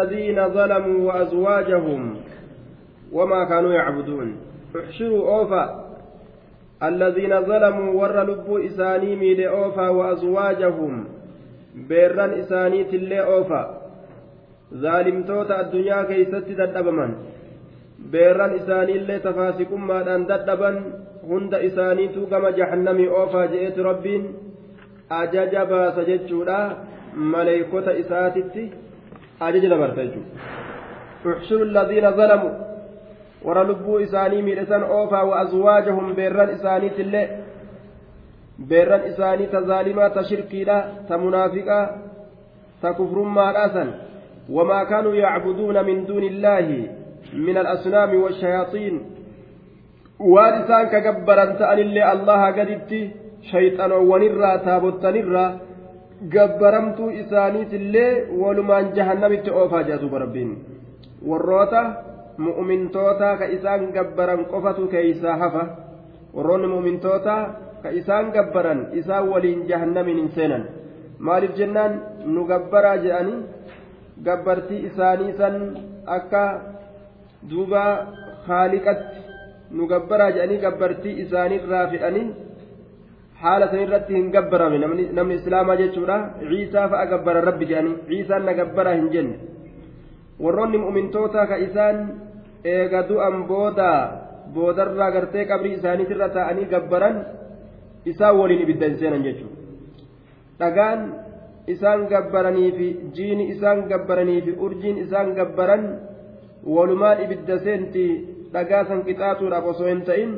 الذين ظلموا وأزواجهم وما كانوا يعبدون احشروا أوفا الذين ظلموا ور لب إساني ميل أوفا وأزواجهم بيران إساني تلي أوفا ظالمتوتا الدنيا كيست تدبمن beerran isaaniillee tafaasiqummaadhaan dadhaban hunda isaaniitu gama jahannamii oofaa je'eetu rabbiin ajaja baasa jechuudha maleeykota isaatitti ajaja dabarta jechuudha uxshuru alladhiina zalamuu warra lubbuu isaanii miidhasan oofaa wa azwaajahum beerran isaaniitillee beerran isaanii ta zaalimaa ta shirkiidha ta munaafiqaa ta kufrummaadha san wamaa kaanuu yacbuduuna min duuni illaahi من الأصنام والشياطين waan isaan ka gabbaran ta'anillee allaha gaditti shayxanoowwanirraa taabottanirraa gabbaramtuu isaaniitillee walumaan jahannamitti oofaa jedha duuba warroota mu'mintoota ka isaan gabbaran qofatu keeysaa hafa. Warroonni mu'mintoota ka isaan gabbaran isaan waliin jahannamin hin seenan. Maaliif jennaan? Nu gabbaraa jedhanii gabbartii isaanii san akka duuba haaliqatti nu gabbaraa jedhanii gabbartii isaaniirraa fidhanii haala san irratti hin gabbarame. Namni islaamaa jechuudha ciisaa fa'a gabbaran rabbi jedhanii ciisaan na gabbaraa hin jenne. Warroonni mu'mintoota ka isaan eega du'an booda boodarraa gartee qabrii isaaniitirra taa'anii gabbaran isaan waliin ibidda hin seenan jechuudha. Dhagaan isaan gabbaranii fi jiini isaan gabbaranii fi urjiin isaan gabbaran walumaan ibidda seenti dhagaa san qixaaxuudhaaf osoo hin ta'in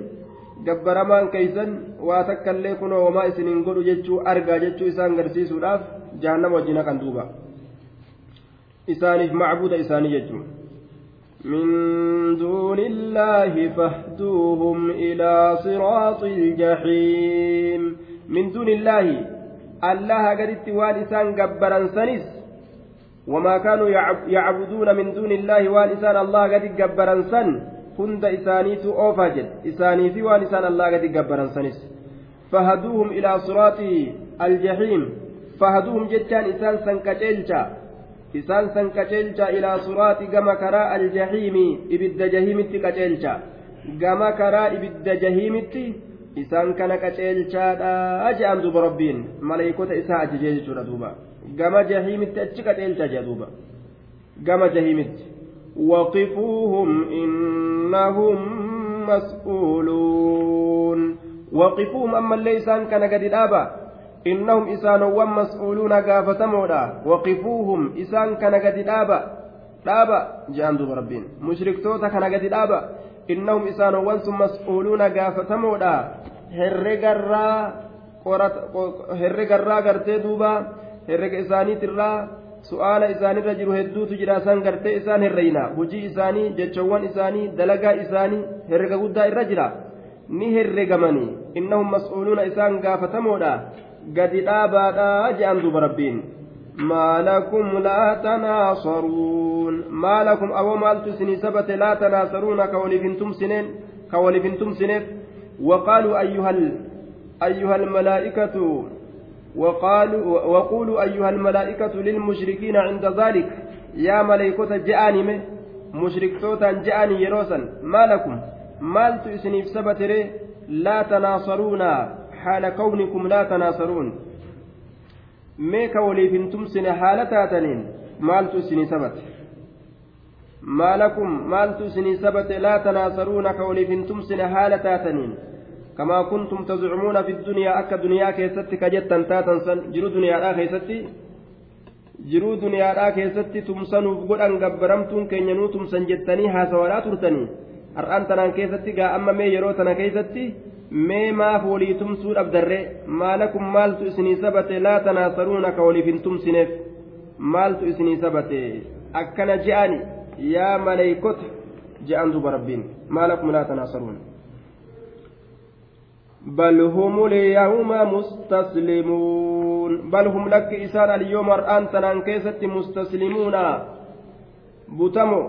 gabbaramaan keeysan waa takkaillee kunoo homaa isiniin godhu jechuu argaa jechuu isaan garsiisuudhaaf jahannama wajjin haqan duuba isaaniif macbuuda isaanii jechuu من دون الله فاهدوهم إلى صراط الجحيم من دون الله الله قدت وان قبرا سنس وما كانوا يعبدون من دون الله وان الله قد قبرا سن hunda isaaniitu oofaa jedhe isaanii fi waan isaan allaa gadi gabbaran sanis fahaduuhum ilaa siraati aljahiim fahaduuhum jechaan isaan san qaceelcha isaan san qaceelcha ilaa siraati gama karaa aljahiimi ibidda jahiimitti qaceelcha gama karaa ibidda jahiimitti isaan kana qaceelchaadha je'an duuba rabbiin maleeykota isaa ajajee jechuudha duuba gama jahiimitti achi qaceelcha jedha duuba gama jahiimitti وقفوهم إنهم مسؤولون وقفوهم أما ليس كان قد الآبا إنهم إسانوا مسؤولون كافة مولا وقفوهم إسان كان قد الآبا الآبا جهنم دوب ربين مشرك توتا كان قد الآبا إنهم إسانوا مسؤولون كافة مولا هرق الرا هرق الرا قرتي دوبا هرق إسانيت الرا su'aala isaanirra jiru hedduutu jira san gartee isaan herreyna hujii isaanii jechawwan isaanii dalagaa isaanii herrega guddaa irra jira ni herregamanii innahum mas'uuluuna isaan gaafatamoodha gadi dhaabaadha je'an duuba rabbiin ما لكم لا تناصرون ما لكم أو مالت سني سبت لا تناصرون كولفنتم سنين كولفنتم سنين وقالوا أيها ال... أيها الملائكة وقالوا وقولوا أيها الملائكة للمشركين عند ذلك. يا ملائكة جاءني من مشركتوتا جاءني يروسا ما لكم؟ مالت سني سبت لا تناصرون حال كونكم لا تناصرون. meeka waliif hin tumsine haala taataniin maaltu isinii sabate maalakum maaltu isinii sabate laa tanaasaruuna ka waliif hin tumsine haala taataniin kamaa kuntum tazcumuuna fi dunyaa akka duniyaa keessatti ka jettan taatan san jiruu duniyaadhaa keessatti tumsanuuf godhan gabbaramtuun keenya nuu tumsan jettanii haasawaadhaa turtanii har'aan tanaan keessatti gaa amma mee yeroo tana keessatti mee maaf walii tumsuu dhabdarree maalakum maaltu isinii sabate laa tanaasaruuna ka waliif hin tumsineef maaltu isinii sabate akkana je'ani yaa maleeykota je'an duba rabbiin maalakum laa tanaasaruun بل هم اليوم مستسلمون بل هم لك إسان اليوم الآن تنان كيست مستسلمون بتمو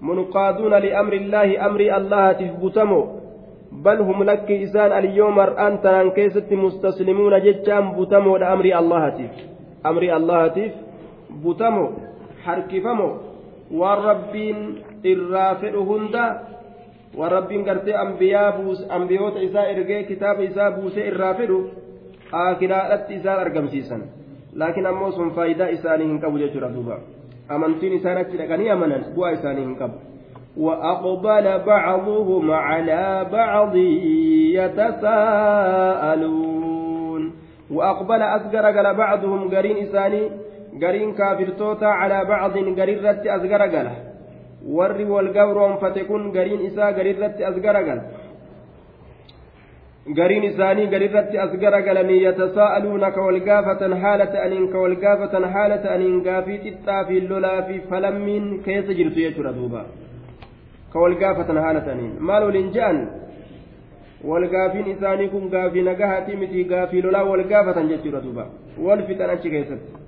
منقادون لأمر الله أمر الله تفبتمو بل هم لك إسان اليوم الآن تنان مستسلمون جتام بتمو لأمر الله تف. أمر الله تف waan rabbiin irraa fedhu hunda waan rabbiin gartee ambiyoota isaa ergee kitaaba isaa buusee irraa fedhu akiraadhatti isaan argamsiisan laakiin ammoo sun faayidaa isaanii hin qabu jechuudha duuba amantiin isaan achi dhaqanii amanan bu'aa isaanii hin qabu. وأقبل بعضهم على بعض يتساءلون وأقبل أسقر قال بعضهم قرين إساني قرين كافر توتا على بعض قرين رت أسقر قال warri wal gabroonfate kun gariin isaa garirratti as garagala gariin isaanii garirratti as garagalanii yatasaa'aluuna ka wal gaafatan haala ta'aniin ka wal gaafatan haala ta'aniin gaafii xixxaa fi lolaa fi falammiin keessa jirtu jechuudha duuba ka wal gaafatan haala ta'aniin maal waliin je'an wal gaafiin isaanii kun gaafii nagahaati miti gaafii lolaa wal gaafatan jechuudha duuba wal fixan achi keessatti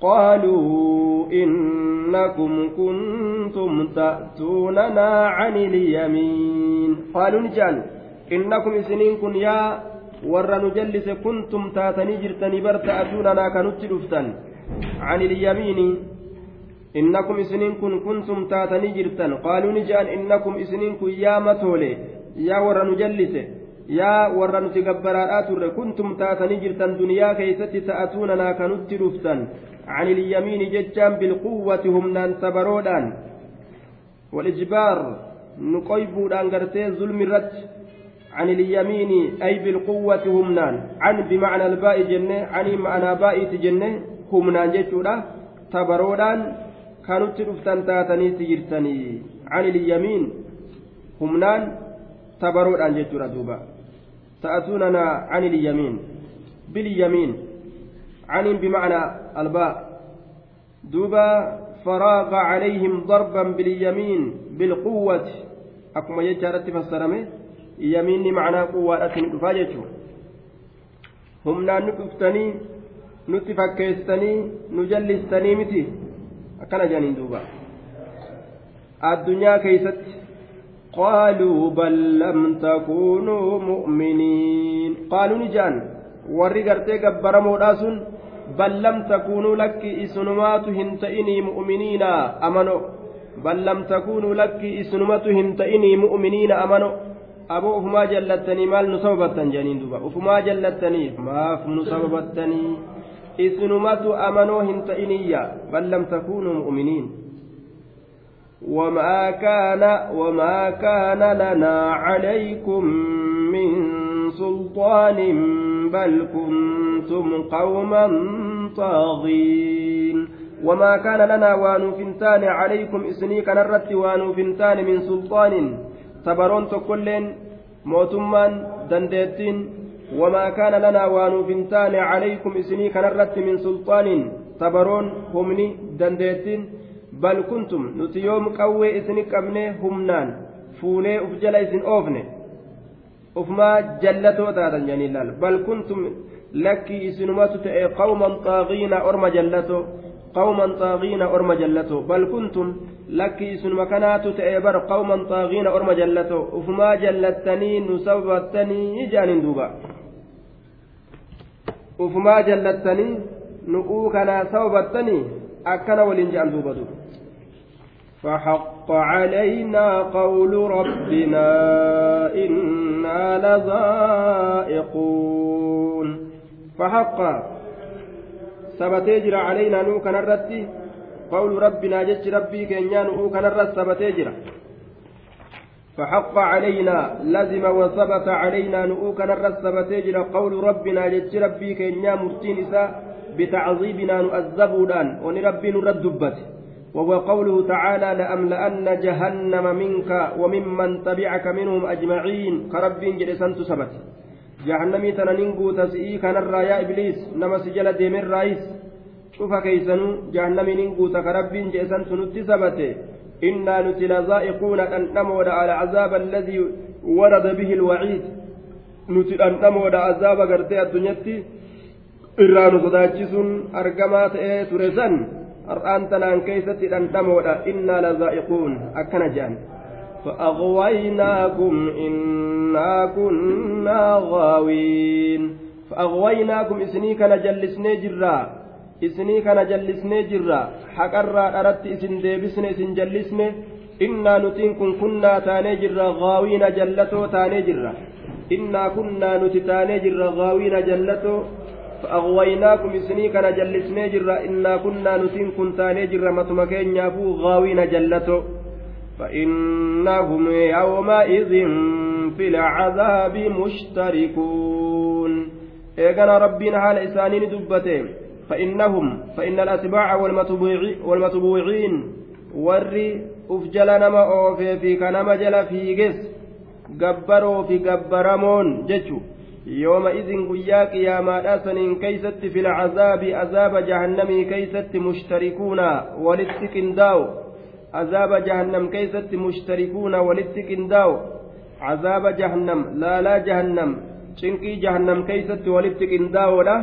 قالوا إنكم كنتم تأتوننا عن اليمين قالوا نجان إنكم سنين كن يا ور نجلس كنتم تاتني جرتني بر تأتوننا كنت دفتن عن اليمين إنكم سنين كن كنتم تاتني جرتن قالوا نجان إنكم سنين كن يا متولي يا ور نجلس يا ور نتقبرات كنتم تاتني جرتن دنيا كيست تأتوننا كنت دفتن عن اليمين ججان بالقوة هم نان تبرودان والإجبار نقيبودان قرتين ظلم الرد عن اليمين أي بالقوة هم نان عن بمعنى الباء جنة عن معنى باء جنة هم نان ججودا تبرودان كانوا تلفتن تاتني سجرتني عن اليمين هم نان تبرودان ججودا دوبا تأتوننا عن اليمين باليمين عن بمعنى الباء. دوبا فراغ عليهم ضربا باليمين بالقوة. أكما يجارت فسرمه يمين معنى قوة أتن دفاجته هم نتفتني نتفكيستني نجلستني متي. أكنا جانين دوبا. الدنيا كيست. قالوا بل لم تكونوا مؤمنين قالوا نجان lam takuunuu lakki isinumaatu hin ta'inii mu'miniina amano bal lam takuunuu lakki isinumatu hin ta'inii mu'miniina amano aboo ufumaa jallattanii maal nu sababattan jedhaniin duuba ufumaa jallattaniif maaf nu sababattanii isinumatu amanoo hin ta'iniyya bal lam takuunuu mu'miniin وما كان وما كان لنا عليكم من سلطان بل كنتم قوما طاغين. وما كان لنا وانوفنتان عليكم إسني كان الرت وانوفنتان من سلطان. تبرون تكلين موتمان دندتين وما كان لنا وانوفنتان عليكم إسني كان الرت من سلطان. تبرون همني دندتين بل كنتم نتيوم قوي إسني كمني همنان أوفني ufumaa jallatoo taatan jedhanii laal bal kuntum lakkii isinumatu ta'e qawman xaaqiina orma jallatoo qawman xaaqiina orma jallatoo bal kuntum lakkii isinuma kanaatu ta'e bar qawman xaaqiina orma jallatoo ufumaa jallattanii nu sababattanii jaaniin duuba ufumaa jallattanii nu'uu kanaa sababattanii akkana waliin jedhan duuba duuba فحق علينا قول ربنا إنا لذائقون. فحق. sabate jira علينا nu keenyarratti قول ربنا jecha Rabbii keenyaa nu keenyarratti sabate jira فحق علينا لزم وثبت علينا nu keenyarratti sabate jira قول ربنا jecha Rabbii keenyaa مرتين بتعذيبنا نؤذبودان. ونربي نرد دبته وهو قوله تعالى لأملأن جهنم منك وممن تبعك منهم أجمعين. كرب جلسان تسبت جهنمي تنننقو تسئي كان الرايا إبليس. نما سجل ديم الرئيس. شوف كيسنو. جهنمي ننقو تكرب جلسان تنتسبت إنا نتل ذائقون أن نمود على عذاب الذي ورد به الوعيد. نتل أن نمود عذاب قرتي الدنيا. irraa nu sodaachisun argamaa ta'ee ture san har'aan tanaan keeysatti dhandhamoodha innaa lazaa'iquun akkana jedhan فأغويناكم إنا كنا غاوين فأغويناكم إسني كان جلسني جرا isinii kana jallisnee jirra haqarraa dharatti isin deebisne isin jallisne innaa nutiin kun kunnaa taanee jirra gaawiina jallatoo taanee jirra innaa kunnaa nuti taanee jirra gaawiina jallatoo فأغويناكم إسني كان جلسني جرا إنا كنا يابو غاوين جلتو. فإنهم يومئذ في العذاب مشتركون. إيقنا ربنا حال إسانين دبتين فإنهم فإن الأتباع والمتبوعين. warri uf jala nama oofee fi ka nama jala fiiges gabbaroo fi gabbaramoon jechu yooma izin guyyaa qiyaamaadha saniin keeysatti fil cazaabi azaaba jahannamii keeysatti mushtarikuuna walitti qindaawo azaaba jahannam keeysatti mushtarikuuna walitti qindaawo azaaba jahannam laalaa jahannam cinqii jahannam keeysatti walitti qindaawoodha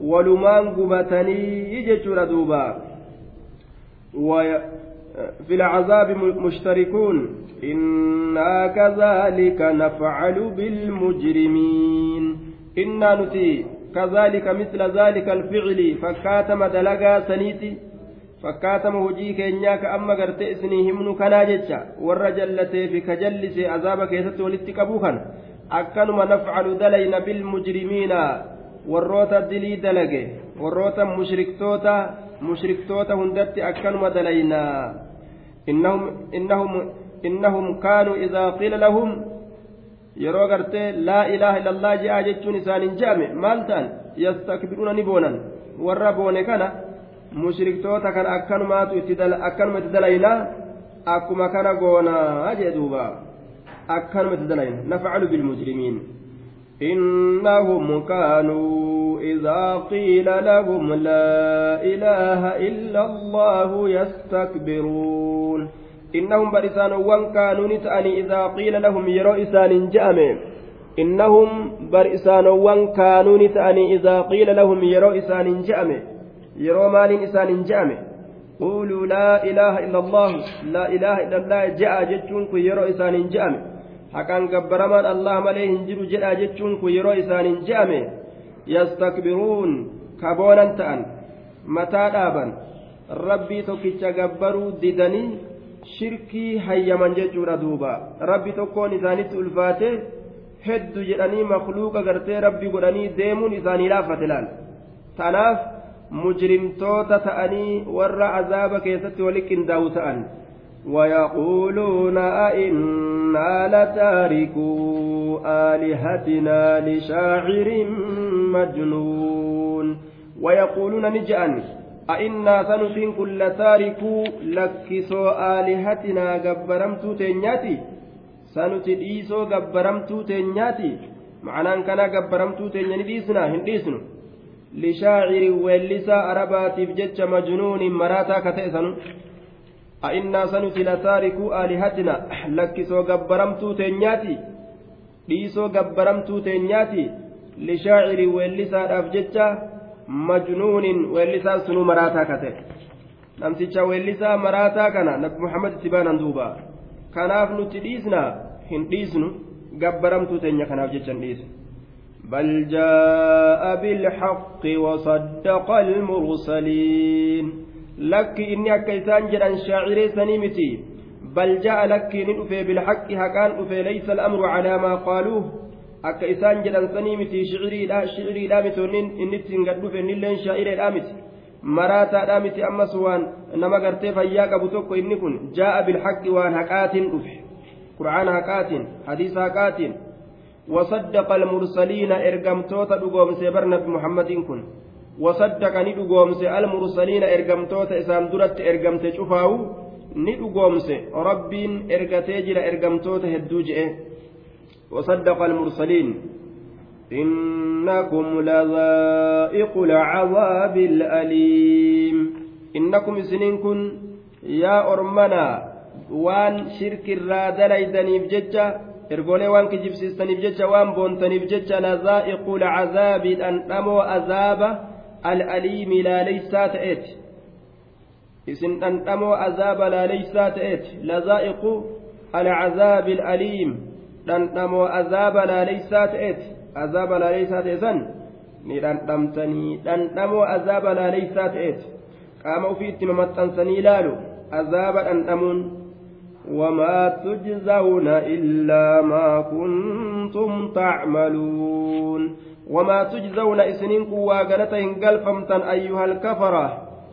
walumaan gubatanii jechuudha duuba في العذاب مشتركون إنا كذلك نفعل بالمجرمين إنا نتي كذلك مثل ذلك الفعل فكاتم دلقا سنيتي gartee isinii himnu kanaa jecha warra jallatee fi ka jallise azaaba keessatti walitti qabuu kan akkanuma nafcalu dalayna bilmujrimiina warroota dilii dalage warroota mushriktoota mushriktoota hundatti akkanuma dalaynaa qiila lahum yeroo gartee laa ilaaha illallah je'aa jechuun isaanin je'ame maal ta'an yastakbiruuna ni boonan warra boone kana mushriktoota kana akkanumaatu itti akkanuma itti dalaynaa akkuma kana goonaa jee duuba akkanuma itti dalayna nafcalu bilmujrimiin إنهم كانوا إذا قيل لهم لا إله إلا الله يستكبرون. إنهم برسان وان كانوا نتأني إذا قيل لهم يرو جأم إنهم برسان وان كانوا نتأني إذا قيل لهم يرو جأم يرو مال إسان جأم قولوا لا إله إلا الله لا إله إلا الله جاء جتشنك يرو إسان جأم haqaan gabbaramaan allah malee hin jiru jedha jechuun kun yeroo isaaniin je'ame yastakbiruun kaboonan ta'an mataa dhaaban. Rabbii tokkicha gabbaruu didanii shirkii hayyaman jechuudha duuba. Rabbi tokkoon isaanitti ulfaate heddu jedhanii makluuqa gartee rabbi godhanii deemuun isaanii laafate laal? Tanaaf mujrimtoota ta'anii warra azaaba keessatti wali qindaa'u ta'an ويقولون أئنا لتاركو آلهتنا لشاعر مجنون ويقولون نجأن أئنا سنسين كل تاركو لكسو آلهتنا قبرمتو تنياتي سنتي ديسو قبرمتو تنياتي معنى كان قبرمتو تنياني ديسنا هنديسنو لشاعر ولسا أرباتي بجج مجنون مراتا كتئسنو a'innaa sanuti lataarikuu aalihatina lakkisoo gabbaramtuu teenyaati dhiisoo gabbaramtuu teenyaati lishaaciri weellisaadhaaf jecha majnuunin weellisaan sunuu maraataa kate namticha weellisaa maraataa kana nabi muhammad itti baanan duuba kanaaf nuti dhiisna hin dhiisnu gabbaramtuu teenya kanaaf jecha hin dhiisnu بل جاء بالحق وصدق المرسلين lakki inni akka isaan jedhan shaaciree sanii miti bal ja'a lakki ni dhufe bilhaqqi haqaan dhufe laysa al'amru calaa maa qaaluuh akka isaan jedhan sanii miti shiciriidha shiciriidha miti inni ittiin gad dhufe innilleen shaa'ireedha miti maraataadha miti ammas waan nama gartee fayyaa qabu tokko inni kun jaa'a bilhaqqi waan haqaatiin dhufe qur'aana haqaatiin hadiisa haqaatiin وصدق المرسلين إرقمتوتا دقوم سيبر نبي محمد كن وصدق ندقومس المرسلين إرقمتوت إسام درت إرقمت شفاو ندقومس ربين إرقتيجر إرقمتوت هدوجئ وصدق المرسلين. إنكم لذائق العذاب الأليم. إنكم سنينكن يا أرمنا وان شرك الرادليدنيف ججة ergolee waan kijibsiistaniif jecha waan boontaniif jecha lazaa'iqu lacazaabi dhandhamoo azaaba al'aliimi laaleysaa ta'eeti isin dhandhamoo azaaba laaleysaa ta'eeti lazaa'iqu alcazaabi al'aliim dhandhamoo azaaba laaleysaa ta'eeti azaaba laaleysaa ta'e san ni dhandhamtanii dhandhamoo azaaba laaleysaa ta'eeti qaama ofii itti mamaxxansanii ilaalu azaaba dhandhamuun وما تجزون إلا ما كنتم تعملون وما تجزون إسنين قواقلة قلفمتا أيها الكفرة.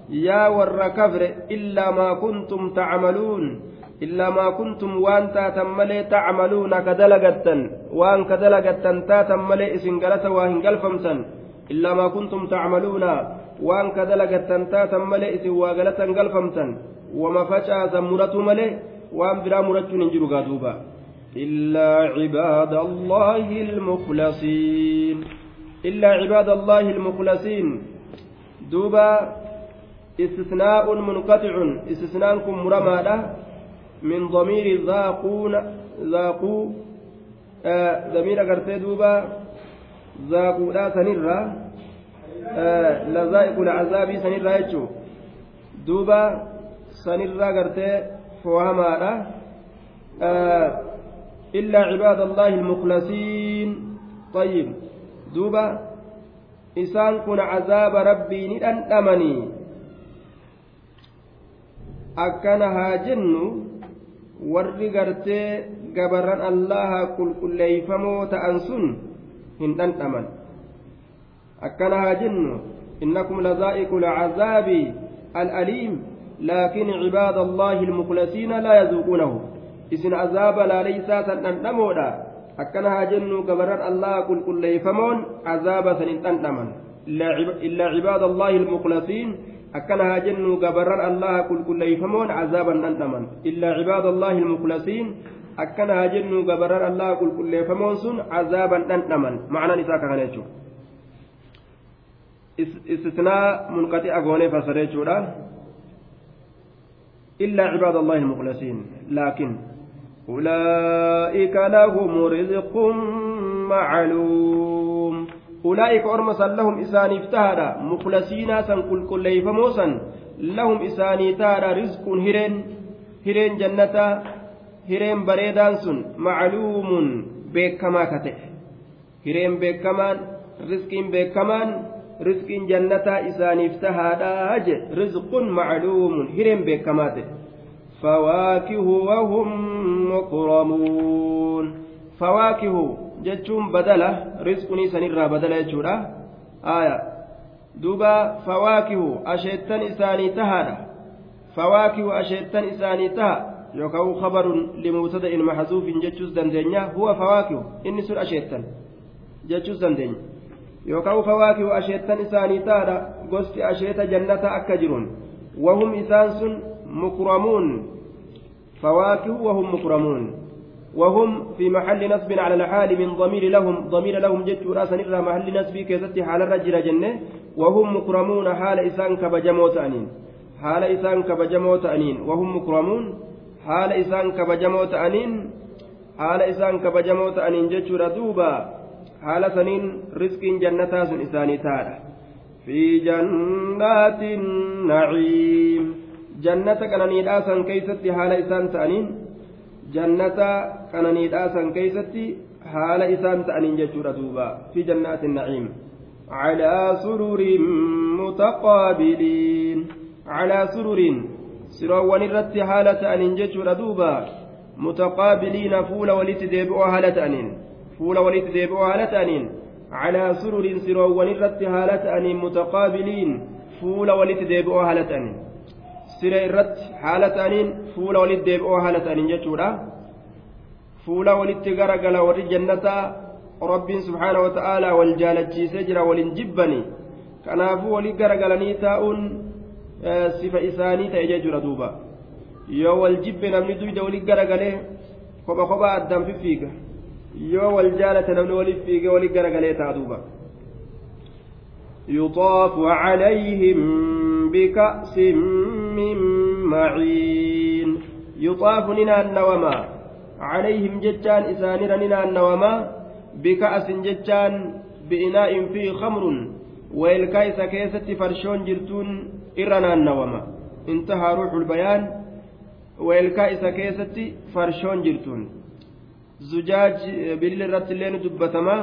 يا ور كفر إلا ما كنتم تعملون. إلا ما كنتم وان تاتم ملي تعملون كدلقتا وان كدلقتا تاتم ملي إسن قلة واهن قلفمتا إلا ما كنتم تعملون. وان كدلقتا تاتم ملي إسن واقلة قلفمتا وما فجأة زمرة ملي biraa murachuun hin jiru gaa إلا عباد الله المخلصين. إلا عباد الله المخلصين. دوبا استثناء منقطع. استثناءكم مرمادة من ضمير ذاقون ذاقو آه، ضمير آه دوبا ذاقو لا سنرى. آه لذائق العذاب سنرى دوبا سنرى قرتي فوهمادة آه، إلا عباد الله المخلصين طيب دوبا cazaaba rabbii ni dhandhamanii akkana haa jennu warri gartee gabarran allaha qulqulleeyfamoo ta'an sun hin dhandhaman akkana haa jennu innakum lazaa'iku lcazaabi al'aliim لكن عباد الله المخلصين لا يذوقونه إسن عذاب لا ليس تنتمودا أكنها جنو كبرر الله كل كل يفمون عذاب سنتنتمن إلا عباد الله المخلصين أكنها جنو كبرر الله كل كل يفمون عذابا ننتمن إلا عباد الله المخلصين أكنها جنو كبرر الله كل كل يفمون سن عذابا ننتمن معنى نساك هنجو استثناء منقطع أغوني فسريتشورا إلا عباد الله المخلصين لكن أولئك لهم رزق معلوم. أولئك أرمسا لهم إساني افتهر مخلصين سن كل كل ليفموسا لهم إساني تار رزق هرين هرين جنة هرين بريدان سن معلوم بكما كته هرين بكمان رزق بكمان rizqiin jannataa isaaniif tahaadhaa je rizqun macluumun hireen beekamaate fawaakihu wahum mukramuun fawaakihu jechuun badala rizqunii sanirraa badala jechuudha aya duuba fawaakihu asheettan isaanii tahaadha fawaakihu asheettan isaanii taha yookaan khabarun limuutada'in maxzuufin jechuus dandeenya huwa fawaakihu inni sun asheettan jechuus dandeenya yookaan fawaakihu asheettan isaanii taadha gosti asheeta jannata akka jiruun wahum mukramuun fawaakihu wahum mukramuun وهم في محل نصب على الحال من ضمير لهم ضمير لهم جت راسا إلى محل نصب كيست حال الرجل جنة. وهم مكرمون حال إسان كبجموت أنين. حال إسان كبجموت أنين. وهم مكرمون حال إسان كبجموت أنين. حال إسان كبجموت أنين جت دوبا. haala saniin riskiin jannataa sun isaanii taadha fi jannaati naciim jannata qananiidhaa san keeysatti haala isaan ta'aniin jannata qananiidhaa san keeysatti haala isaan ta'aniin jechuudha duuba fi jannaati naciim على سرر متقابلين على سرر سروان الرت حالة أن جتشر دوبا متقابلين فول ولت ديبؤ حالة أنين fuula walitti deebi'uu haala ta'aniin calaa sururin siroowwan irratti haala ta'aniin mutaqaabiliin fuula walitti deebi'uu haala ta'aniin siree irratti haala ta'aniin fuula walitti deebi'uu haala ta'aniin jechuudha fuula walitti garagala warri jannataa rabbiin subhaana wa ta'aalaa wal jaalachiisee jira waliin jibbani kanaafuu walii garagalanii taa'uun sifa isaanii ta'e jechuudha duuba yoo wal jibbe namni duyda walii garagalee kopha kophaa addaan fiffiiga yoo wal jaalate namni waliif fiigee walii garagalee ta'a duuba يطاف عليهم بكأس من معين. يطاف ننا النوما عليهم ججان إسانر ننا النوما بكأس ججان بإناء فيه خمر. ويلكايس كيسة فرشون جرتون إرنا النوما انتهى روح البيان. ويلكايس كيسة فرشون جرتون irratti illee ni dubbatama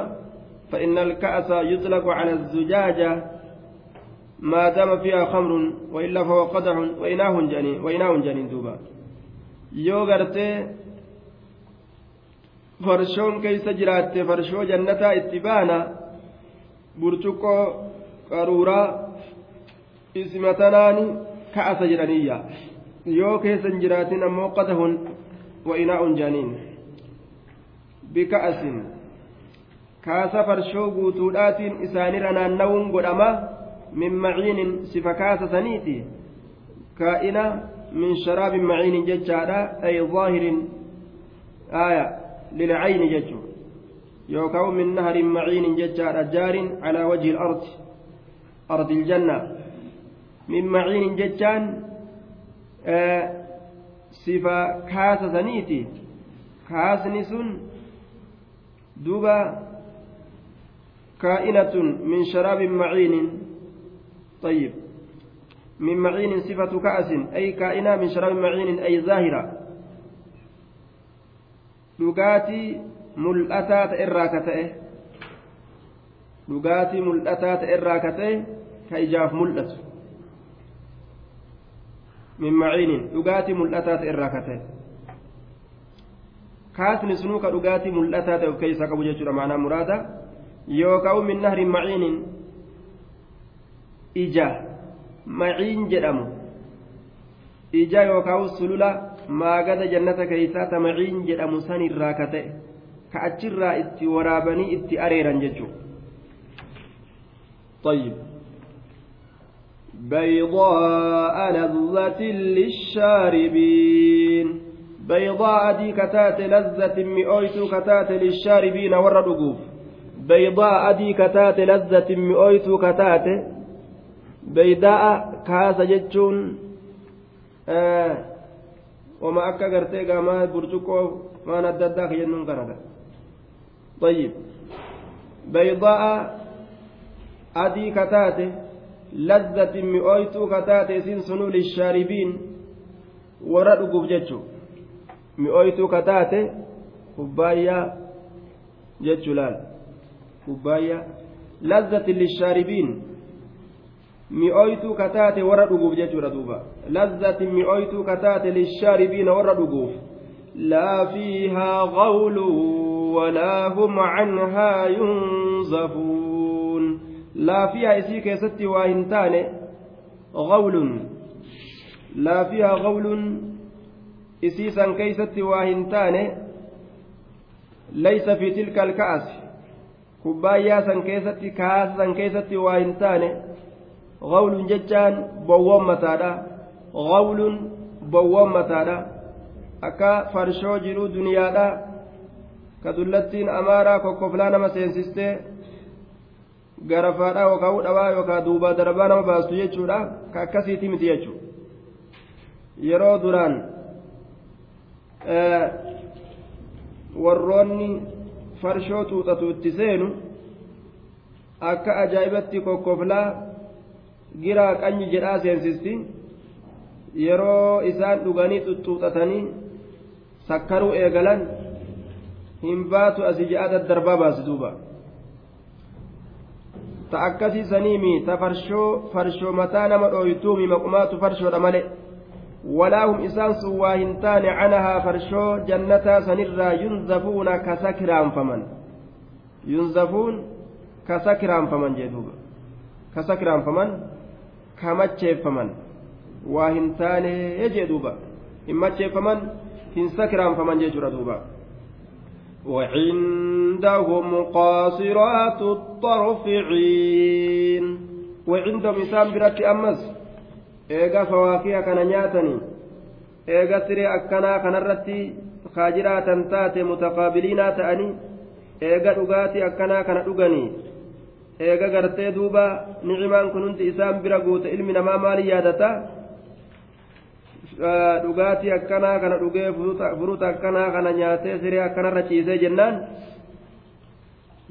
فإن الكأس يطلق على الزجاجة. ما دام فيها خمر وإلا فهو قدح وإناه جنين وإناه جنين دوبا jiraatte farshoo jannataa itti baana burcuqqoo qaruuraa isimatanaani ka'asa jedhaniyya yoo keessa hin jiraatin ammoo qadahun wa inaa'un jaaniin bika'asin kaasa farshoo guutuudhaatiin isaanirra naanna'uun godhama min maciinin sifa kaasa saniiti kaa'ina min sharaabin maciinin jechaadha ay zaahirin aaya lilcayni jechu yookaan min naharin maciinin jechaadha jaarin calaa wajhi ardi ardi iljanna min maciinin jechaan sifa kaasa saniiti kaasni sun duuba kaa'inatun min sharaabin maciinin طيب من معين صفة كأس أي كائنة من شراب معين أي ظاهرة mul'atu min maciinin dhugaatii mul'ataa ta'e irraa ka ta'e kaasni sunuu ka dhugaatii mul'ataa ta'e of keessaa qabu jechuudha maanaa muraada yookaan min nahrin maciinin ija maciin jedhamu ija yookaan sulula maagada jannata keessaa ta maciin jedhamu sanirraa ka ta'e ka achirraa itti waraabanii itti areeran jechuudha. طيب بيضاء لذة للشاربين بيضاء دي كتات لذة مئويت كتات للشاربين والردقوف بيضاء دي كتات لذة مئويت كتات بيضاء كاس جتشون آه وما أكا قرتي قاما برتقو ما نددك جنون كندا طيب بيضاء أدي كتاته لذة مئويتو كتاته سين سنو للشاربين ورد جتشو مئويتو كتاته كبايا جتشو لال كبايا لذة للشاربين mi'ooytuu kataate warra dhuguuf jechuudha duuba lazzatin mi'ooytuu kataate lishaaribiina warra dhuguuf laa fiihaa qawlu walaa hum canhaa yunzafuun laa fiihaa isii keessatti waa hin taane qawlun laa fiihaa qawlun isii san keeysatti waa hin taane laysa fi tilka alka'as kubbaayyaa san keessatti kaasa san keessatti waa hin taane غول جتان بوام متادا غول بوام متادا akka farshoo jiruu duniyaadha ka dullattiin amaaraa kokkoflaa nama seensistee garafaadha yookaan udhabaa yookaan duubaa darbaa nama baastu jechuudha ka akkasiiti miti jechuudha yeroo duraan warroonni farshoo tuuxatu itti seenu akka ajaa'ibatti kokkoflaa giraa qanyi jedhaa seensisti yeroo isaan dhuganii xuxuuxatanii sakkaruu eegalan hin baatu asii je'a daddarbaa baasi duuba ta akkasii saniimi ta farshoo farshoo mataa nama dhooytuumi maqumaatu farshoodha male walaahum isaan sun waa hin taane canahaa farshoo jannataa sanirraa yunzafuuna kasa kiraanfaman yunzafuun kasa kiraanfaman jee kasa kiraanfaman kamacheeffaman waa hin taane jee duuba hin macheeffaman hin sakiraanfaman jechuudha duuba وعندهم قاصرات الطرف عين وعندهم إسام برت أمس إيغا فواكه كان نياتني إيغا سري أكنا كان الرتي خاجرات تاتي متقابلين تأني إيغا أغاتي أكنا كان أغني eega gartee duuba nicimaan kun hundi isaan bira guute ilmi namaa maali yaadata? Dhugaatii akkanaa kana dhugee furuuta akkanaa kana nyaatee siree akkanarra ciisee jennaan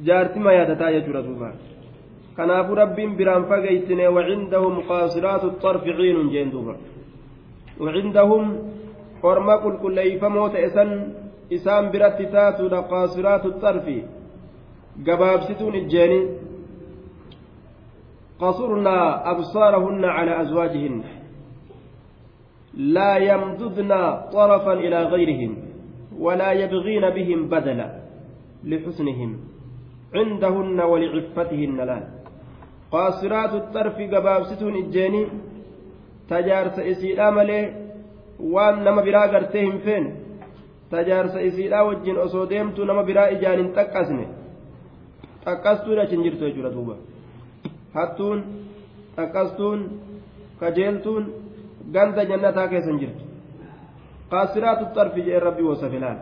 jaartima yaadataa jechuudha duuba. Kanaafuu rabbiin biraan fageeytine wacindahum qaasiraatu xarfi ciinun jeen duuba. Wacindahum orma qulqulleeyfamoo ta'e san isaan biratti taatuudha qaasiraatu xarfi gabaabsituun ijjeeni قصرنا أبصارهن على أزواجهن. لا يمددن طرفا إلى غيرهم ولا يبغين بهم بدلا لحسنهم. عندهن ولعفتهن لا. قاصرات الطرف قبابستون إجاني تجارس إسيلا ملي وان نما برا قرتهم فين؟ تجارس إسيلا وجين أسو ديمتو نما برا إجان تقسني تقستو لا تنجرتو يجورا دوبا. Hattuun dhaqqastuun kajeeltuun ganda jannataa keessan jirtu. Qaasiraatu xarfi jedhe rabbi wasafilaan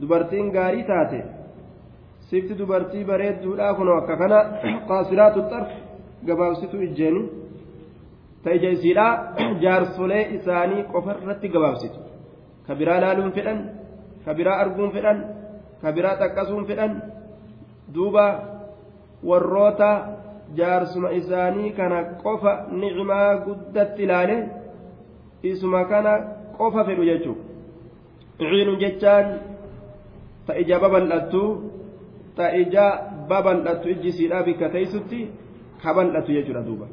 dubartiin gaarii taate sifti dubartii bareedduudhaa kunoo akka kana qaasiraatu xarfi gabaabsituu ijjeeni ta ija isiidhaa jaarsolee isaanii qofarratti gabaabsitu. Ka biraa laaluun fedhan ka biraa arguun fedhan ka biraa xaqqasuun fedhan duuba warroota jaarsuma isaanii kana qofa nicmaa guddatti ilaale isuma kana qofa fedhu jechuudha. Ciinu jechaan ta ija babal'attu ta ija babal'attu ijji siidhaa bikka teessutti ka bal'atu jechuudha duuba.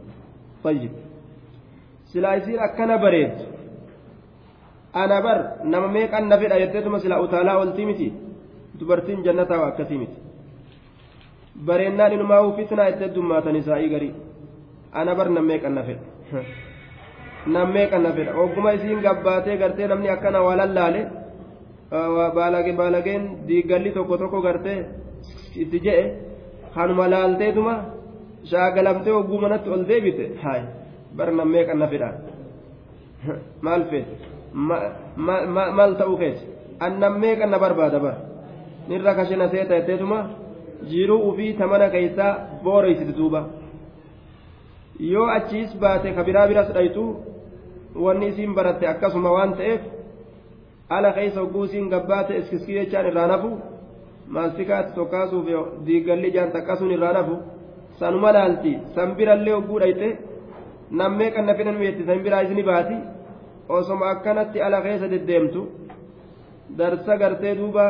Fayyid silaa akkana bareeddu. Ana bar nama meeqan na fedha jetteetuma silaa utaalaa oltii miti? Dubartiin jannataa akkasii miti bareennaan inumaa fitnaa itti heddummaatan isaa'ii garii ana bar nammee qanna fedha nammee qanna fedha ogguma isiin gabbaatee gartee namni akkana waa lallaale baalage baalageen diiggalli tokko tokko gartee itti je'e kanuma laalteetuma shaagalamtee ogguu ol deebite haay bar nammee qanna fedha maal feete maal ta'uu keessa an nammee qanna barbaada bar nirra kashina seeta jetteetuma jiruu ufii tamana keessaa booreysiti duuba. Yoo achiis baate ka biraa biras dhaytu wanni isiin baratte akkasuma waan ta'eef ala keessa hogguu isiin gabbaate iskiskii jechaan irraa nafu maastikaatti tokkaasuuf diigalli jaan taqqasuun irraa nafu sanuma laalti. San birallee hogguu dhayte nammee kan na fidan weetti san biraa isni baati. Osoma akkanatti ala keessa deddeemtu. Darsa gartee duuba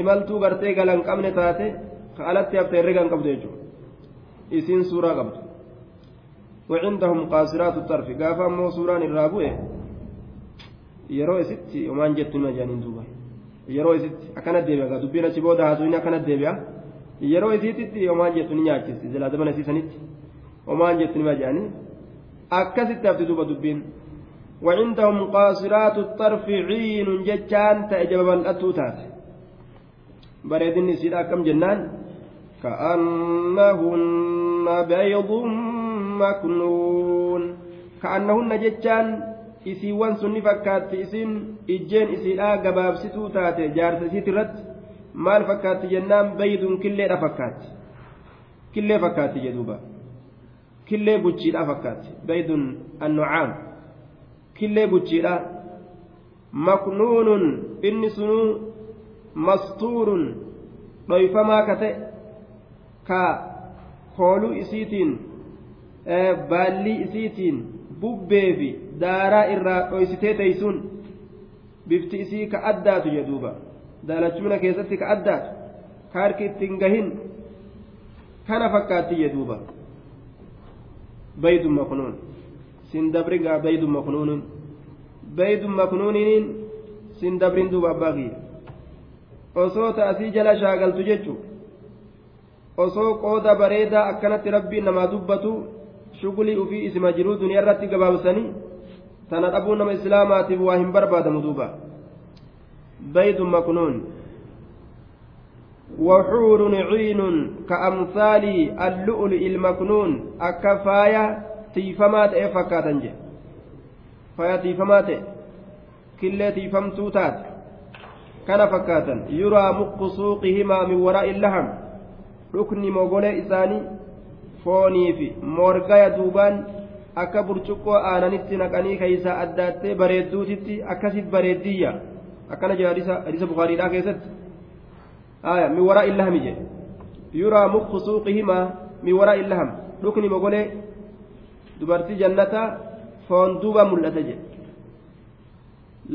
imaltuu gartee galan qabne taate alatti haftee herregaan qabdu jechuudha isiin suuraa qabdu وعندهم قاصرات الطرف قافا مو سوران الرابوه yeroo isitti homaan jettu nima jaaniin duuba yeroo isitti akkana deebi'a dubbiin achi booda haasuun akkana deebi'a yeroo isitti homaan jettu ni nyaachisi jalaa dabana isiisanitti homaan jettu nima jaanii akkasitti hafti duuba dubbiin وعندهم قاصرات الطرف عين ججان تأجب الأتوتات بريدني سيدا كم جنان كأنهن بيض مكنون كأنهن جتان isiiwwan sunni fakkaatti isin ijjeen isiidhaa gabaabsituu taate jaarsa isiit irratti maal fakkaatti jennaan baydun killeedha fakkaatti killee fakkaatti jedhuuba killee buchiidha fakkaatti baydun annucaam killee buchiidha maknuunun inni sunuu mastuurun dhoyfamaa ka ta'e ka kooluu isiitiin baallii isiitiin bubbee fi daaraa irraa dhoysitee teeysuun bifti isii ka addaatu jedhuuba daalachumina keessatti ka addaatu ka harki ittiin gahin kana fakkaatti jedhuuba baydun maknuun sin dabrigaa baydun maknuunin baydun sin dabrin duuba abbaa kiyya. Osoo ta'asii jala shaagaltu jechuun osoo qooda bareedaa akkanatti rabbiin namaa dubbatu shugulii ufii isima jiruu duniyaa irratti gabaabsanii tana dhabuu nama islaamaatiif waa hin barbaadamu duuba baydun maknuun وحور عين كأمثال اللؤلؤ المكنون أكفايا تيفمات إفكاتنج فايا تيفمات كل تيفمتو تات kana fakkaatan yuraa muqqu suuqihimaa min waraa'i laham dhukni mogolee isaanii foonii fi morgaya duubaan akka burcuqqoo aananitti naqanii keeysaa addaattee bareedduutitti akkasit bareeddiyya. Akkana jira hadiisa bukaariidhaa keessatti. Aya min waraa'i lahami jedhe. Yuraa muqqu suuqihimaa min waraa'i laham dhukni mogolee dubartii jannataa foon duuba mul'ata jedhe.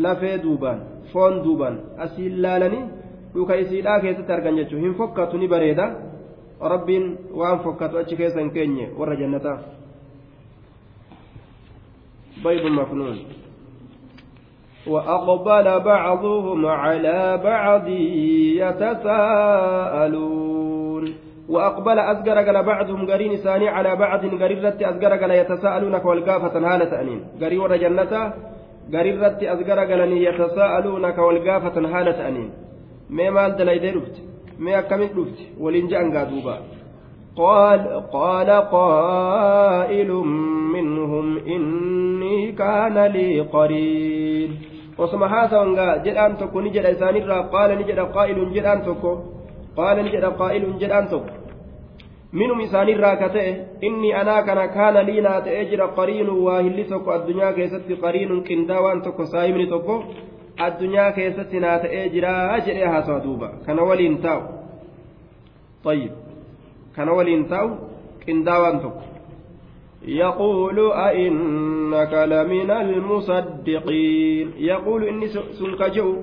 Lafee duubaan foon duuban asiin laalanii dhuka isiidhaa keessatti argan jechuun hin fokkatu ni bareeda rabbiin waan fokkatu achi keessa hin بيض مكنون وأقبل بعضهم على بعض يتساءلون وأقبل أزجر بعضهم قرين ثاني على بعض قريرة أزجر يتساءلونك والقافة هالة أنين قري ور جنة قريرة أزجر يتساءلونك والقافة هالة أنين ما مال دليل رفت ما كمل رفت ولنجان قادوبا قال قال قائل منهم إني كان لي قرين osoma haasawanga jedhaan tokko ni jedha isaanirraa qaala ni jedha qaa'ilun jedhaan tokko qaala ni jedha qaa'ilun jedhaan tokko minum isaanirraa ka ta'e inni anaa kana kaana liinaa ta'ee jira qariinu waa hilli tokko addunyaa keessatti qariinun addunyaa keessatti naa ta'ee jira jedhee haasawa duuba. Kana waliin taa'u. طيب kana waliin taa'u qindaawaan tokko. يقول أئنك لمن المصدقين يقول إني سنكجو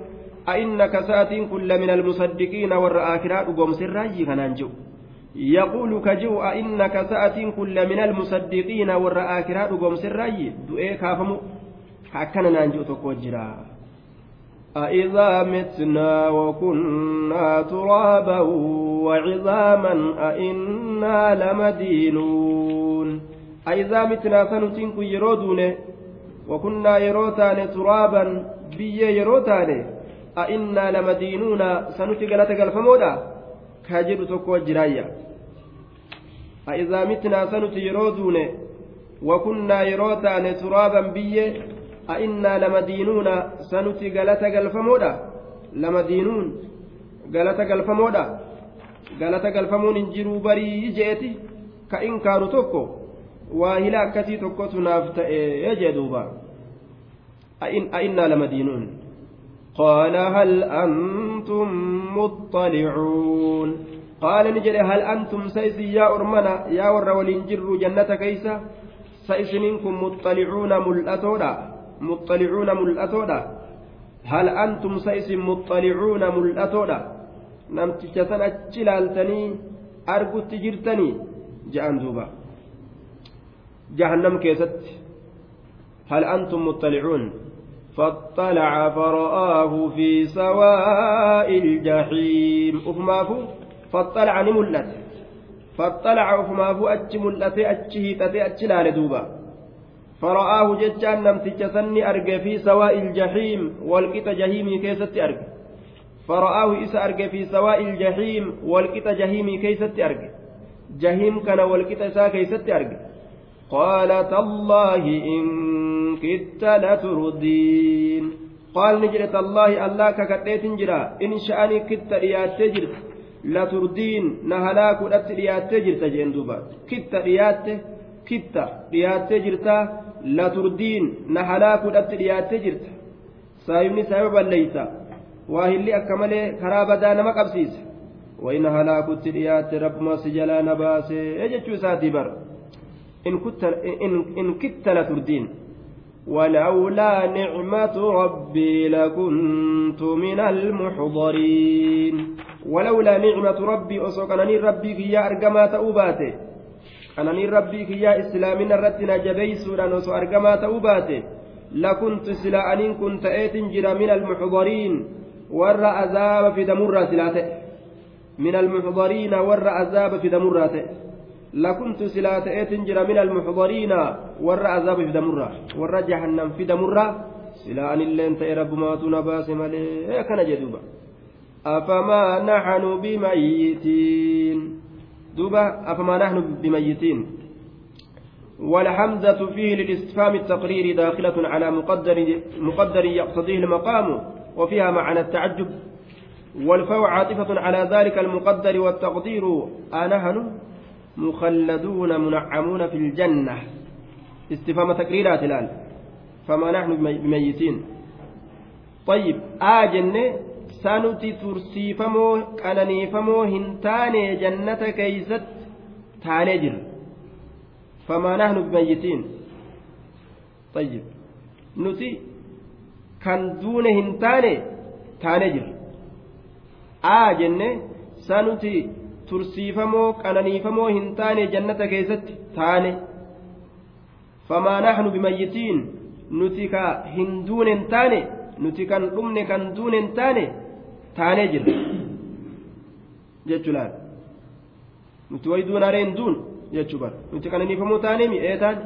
أئنك ساتين كل من المصدقين والرآكرات قوم سراجي كنانجو يقول كجو أئنك ساتين كل من المصدقين والرآكرات قوم سراجي دؤي كافمو حكنا نانجو تكوجرا أإذا متنا وكنا ترابا وعظاما أئنا لمدينون أيضا متنا سنتين كن يرودون وكنا يروتان ترابا بيا يروتان أئنا لمدينون سنتي قلت قلفمودا كاجر تكو جرايا أئذا متنا سنتي يرودون وكنا يروتان ترابا أئنا لمدينون سنتي قلت قلفمودا لمدينون قلت قلفمودا قلت قلفمون انجروا بري جئتي كإنكار تكو waa hila akkasii tokkotu naaf ta'e jee duuba a'innaa lamadiinuun قال هل أنتم مطلعون؟ قال نجد هل أنتم سيسي يا أرمنا يا ور ولنجر جنة كيسة؟ سيسنكم مطلعون مطلعون ملأتودا. هل أنتم سيس مطلعون ملأتودا؟ نمتش سنة جلالتني أرجو تجرتني. جاء دوبا. جهنم كيست. هل أنتم مطلعون؟ فاطلع فرآه في سواء الجحيم. أفمافو فاطلع نملت فاطلع أفمافو أتش ملت أتشه تتي أتش دوبا. فرآه جتان نمتج سني أرجى في سواء الجحيم والقط جهيمي كيست أرجى. فرآه إس أرجى في سواء الجحيم والقط جهيمي كيست أرجى. جهيم كان والقط إسا كيست أرجى. قال تالله إن كدت لتردين. قال نجرة الله الله ككتيت جرا. إن شأني كدت ريات جرت. لتردين نهلاك ودت ريات جرت جين دوبا كدت ريات كدت ريات جرتا لتردين نهلاك ودت ريات جرت saayibni saayiba balleeysa waa hilli akka malee karaa badaa nama qabsiisa wayna halaakutti dhiyaatte rabbuma si jalaa na baasee jechuu isaatii bara إن إن كدت لتردين ولولا نعمة ربي لكنت من المحضرين ولولا نعمة ربي أسوكنني ربي في أرجما تأوباته أنني ربي في إسلامنا رتنا جبيسونا نسو أرجما تأوباته لكنت سلا أن كنت آت جرا من المحضرين ور عذاب في دمر سلاته من المحضرين ور عذاب في دمر لكنت سلات ايتن جرى من المحضرين ور عذاب في دمرة ور جهنم في دمرة سلا ان اللين رب ما تنباس ملي كان جدوبا أفما نحن بميتين دوبا أفما نحن بميتين. والحمزة فيه للاستفهام التقريري داخلة على مقدر مقدر يقتضيه المقام وفيها معنى التعجب. والفو عاطفة على ذلك المقدر والتقدير أنهن مخلدون منعمون في الجنة. استفهام تقريرات الآن. فما نحن بميتين. طيب آجن سنتي ترسيفمو قننيفمو هنتاني جنة كيست تانجر فما نحن بميتين طيب نتي كان دون هنتاني تانجر aa jenne sanuti tursiifamoo qananiifamoo hin taane jannata keessatti taane famaa naxnu bimayyitiin nuti ka hin duune hin taane nuti kan dhumne kan duune hin taane taanee jirra jechuudhaan nuti wayi duunaaree hin duun jechuu bara nuti qananiifamoo taanee mi'ee taane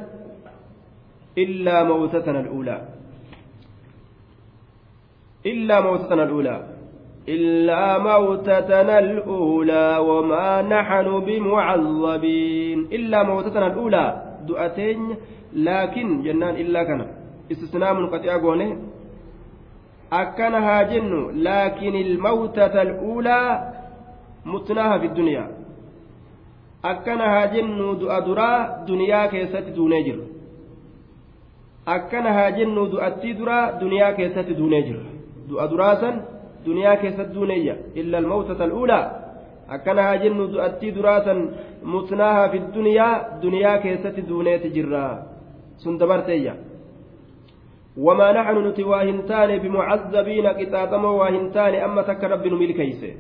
illaa mawtatana al'uulaa illaa mawtatana al'uulaa إلا موتتنا الأولى وما نحن بمعذبين إلا موتتنا الأولى دؤتين لكن جنان إلا كان استثناء منقطع قونه أكنها جن لكن الموتة الأولى متناها في الدنيا أكنها جن دؤدرا دنيا كيست دونيجر أكنها جن دؤتي درا دنيا كيست دونيجر دؤدراسا duniyaa keessatti duuneeyya illa almawtata al'uulaa akkanahaa jennu du'attii duraasan mutnaahaa fi duniyaa duniyaa keessatti duuneeti jirra sun dabarteeyya qixaaxamoo waa hin taane amma takka rabbi nu milkeeyse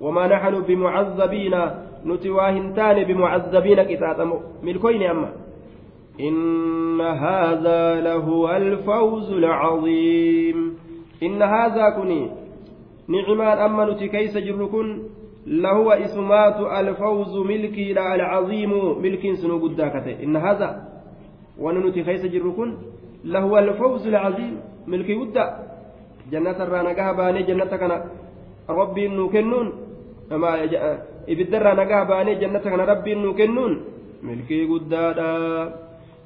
wamaa naxnu bimucazzabiina nuti waa hin taane bimucazzabiina qixaaxamoo milkoyne amma إن هذا لهو الفوز العظيم إن هذا كني نعمان أما نتي كيس جركن لهو إسمات الفوز ملكي لا العظيم ملك سنو قداكته إن هذا وننتي كيس جركن لهو الفوز العظيم. ملكي قدا جنة الرانقها باني جنة كان ربي نكنون ما ibiddarraa nagaa baanee jannata kana rabbiin nuu kennuun milkii guddaadha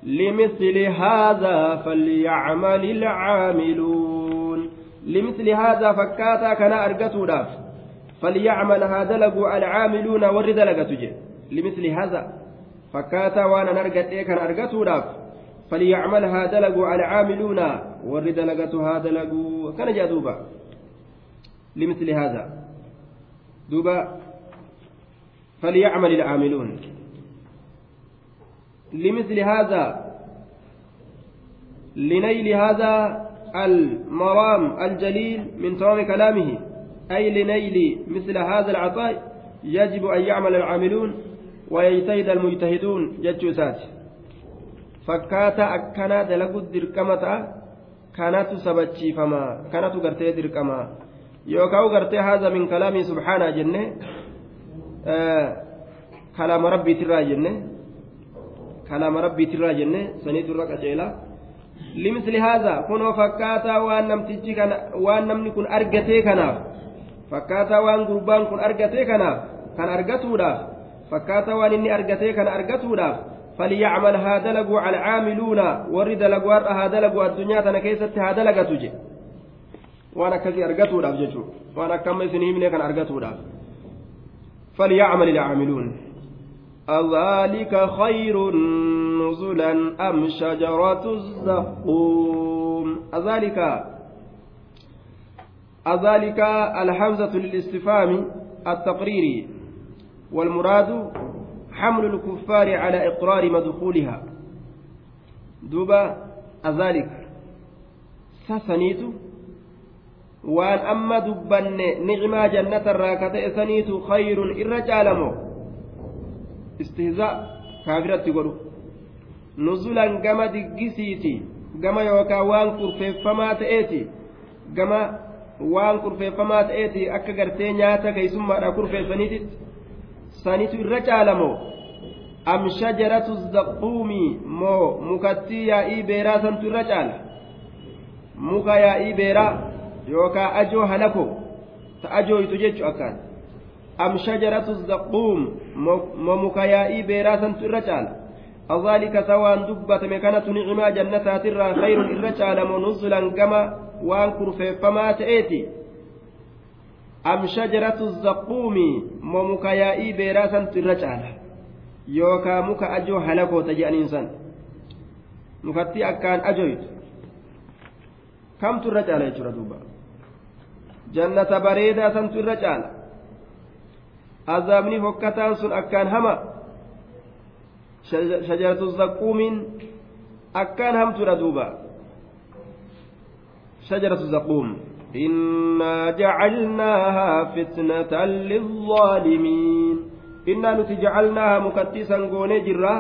لمثل هذا فليعمل العاملون. لمثل هذا فكاتا كان أرقتوداف فليعمل هذا لقوا العاملون ورد لقتج لمثل هذا فكاتا وأنا نرقت إيه كان أرقتوداف فليعمل هذا لقوا العاملون ورد لقت هذا لقوا كان جاء دوبا لمثل هذا. دوبا فليعمل العاملون. لمثل هذا لنيل هذا المرام الجليل من تمام كلامه. أي لنيل مثل هذا العطاء يجب أن يعمل العاملون ويجتهد المجتهدون جتشوسات فكاتا fakkaata akkanaa dalagu dirqama ta'a kanatu sabachiifama kanatu gartee dirqama yookaan gartee haaza min kalaamii subhaanaa jenne kalaama rabbiitirraa jenne kalaama rabbiitirraa jenne saniitu irra qaceela limsli haaza kunoo fakkaataa waan namtichi kana waan namni kun argatee kanaaf fakkaataa waan gurbaan kun argatee kanaaf kan argatuudhaaf fakkaataa waan inni argatee kana argatuudhaaf. فليعمل هذا لقوا على العاملون. ورد لقوا هذا لقوا الدنيا تنا كيست هذا لقتو جي. وأنا كذي ارقتو داف جيشو وأنا كم سنين كان ارقتو داف. فليعمل العاملون. أذلك خير نزلا أم شجرة الزقوم؟ أذلك. أذلك الحمزة للاستفهام التقريري. والمراد حمل الكفار على إقرار مدخولها دوبا أذلك سسنيت وأن أما دبن نعما جنة الراكة سنيت خير إرجالمو استهزاء كافرة قلوب nuzulan gama diggisiiti gama yookaan waan kurfeeffamaa ta'eeti gama waan kurfeeffamaa ta'eeti akka gartee nyaata keeysummaadha kurfeeffaniititti sanitu irra caalamoo am shajaratu zaquumi moo mukattii yaa'ii beeraa santu irra caala muka yaa'ii beeraa yookaan ajoo halako ta ajooytu jechu akkaan am shajaratu zaquum moo muka yaa'ii beeraa santu irra caala أذلك سوان دبت مكانة نعما جنة ترى خير الرجال نزلا كما وان كرفما تأتي أم شجرة الزقوم ومكيائي بيراسا ترجال يوكا مكا أجو هلكو تجأن إنسان مفتي أكان أجويت. كم ترجال يجرى دوبا؟ جنة بريدة ترجال أزامني فكتان سن أكان هما. shajaratu zaquumiin akkaan hamtuudha duuba shajaratu zaquum إنا جعلناها فتنة للظالمين إنا نتجعلناها مكتسا قوني جرا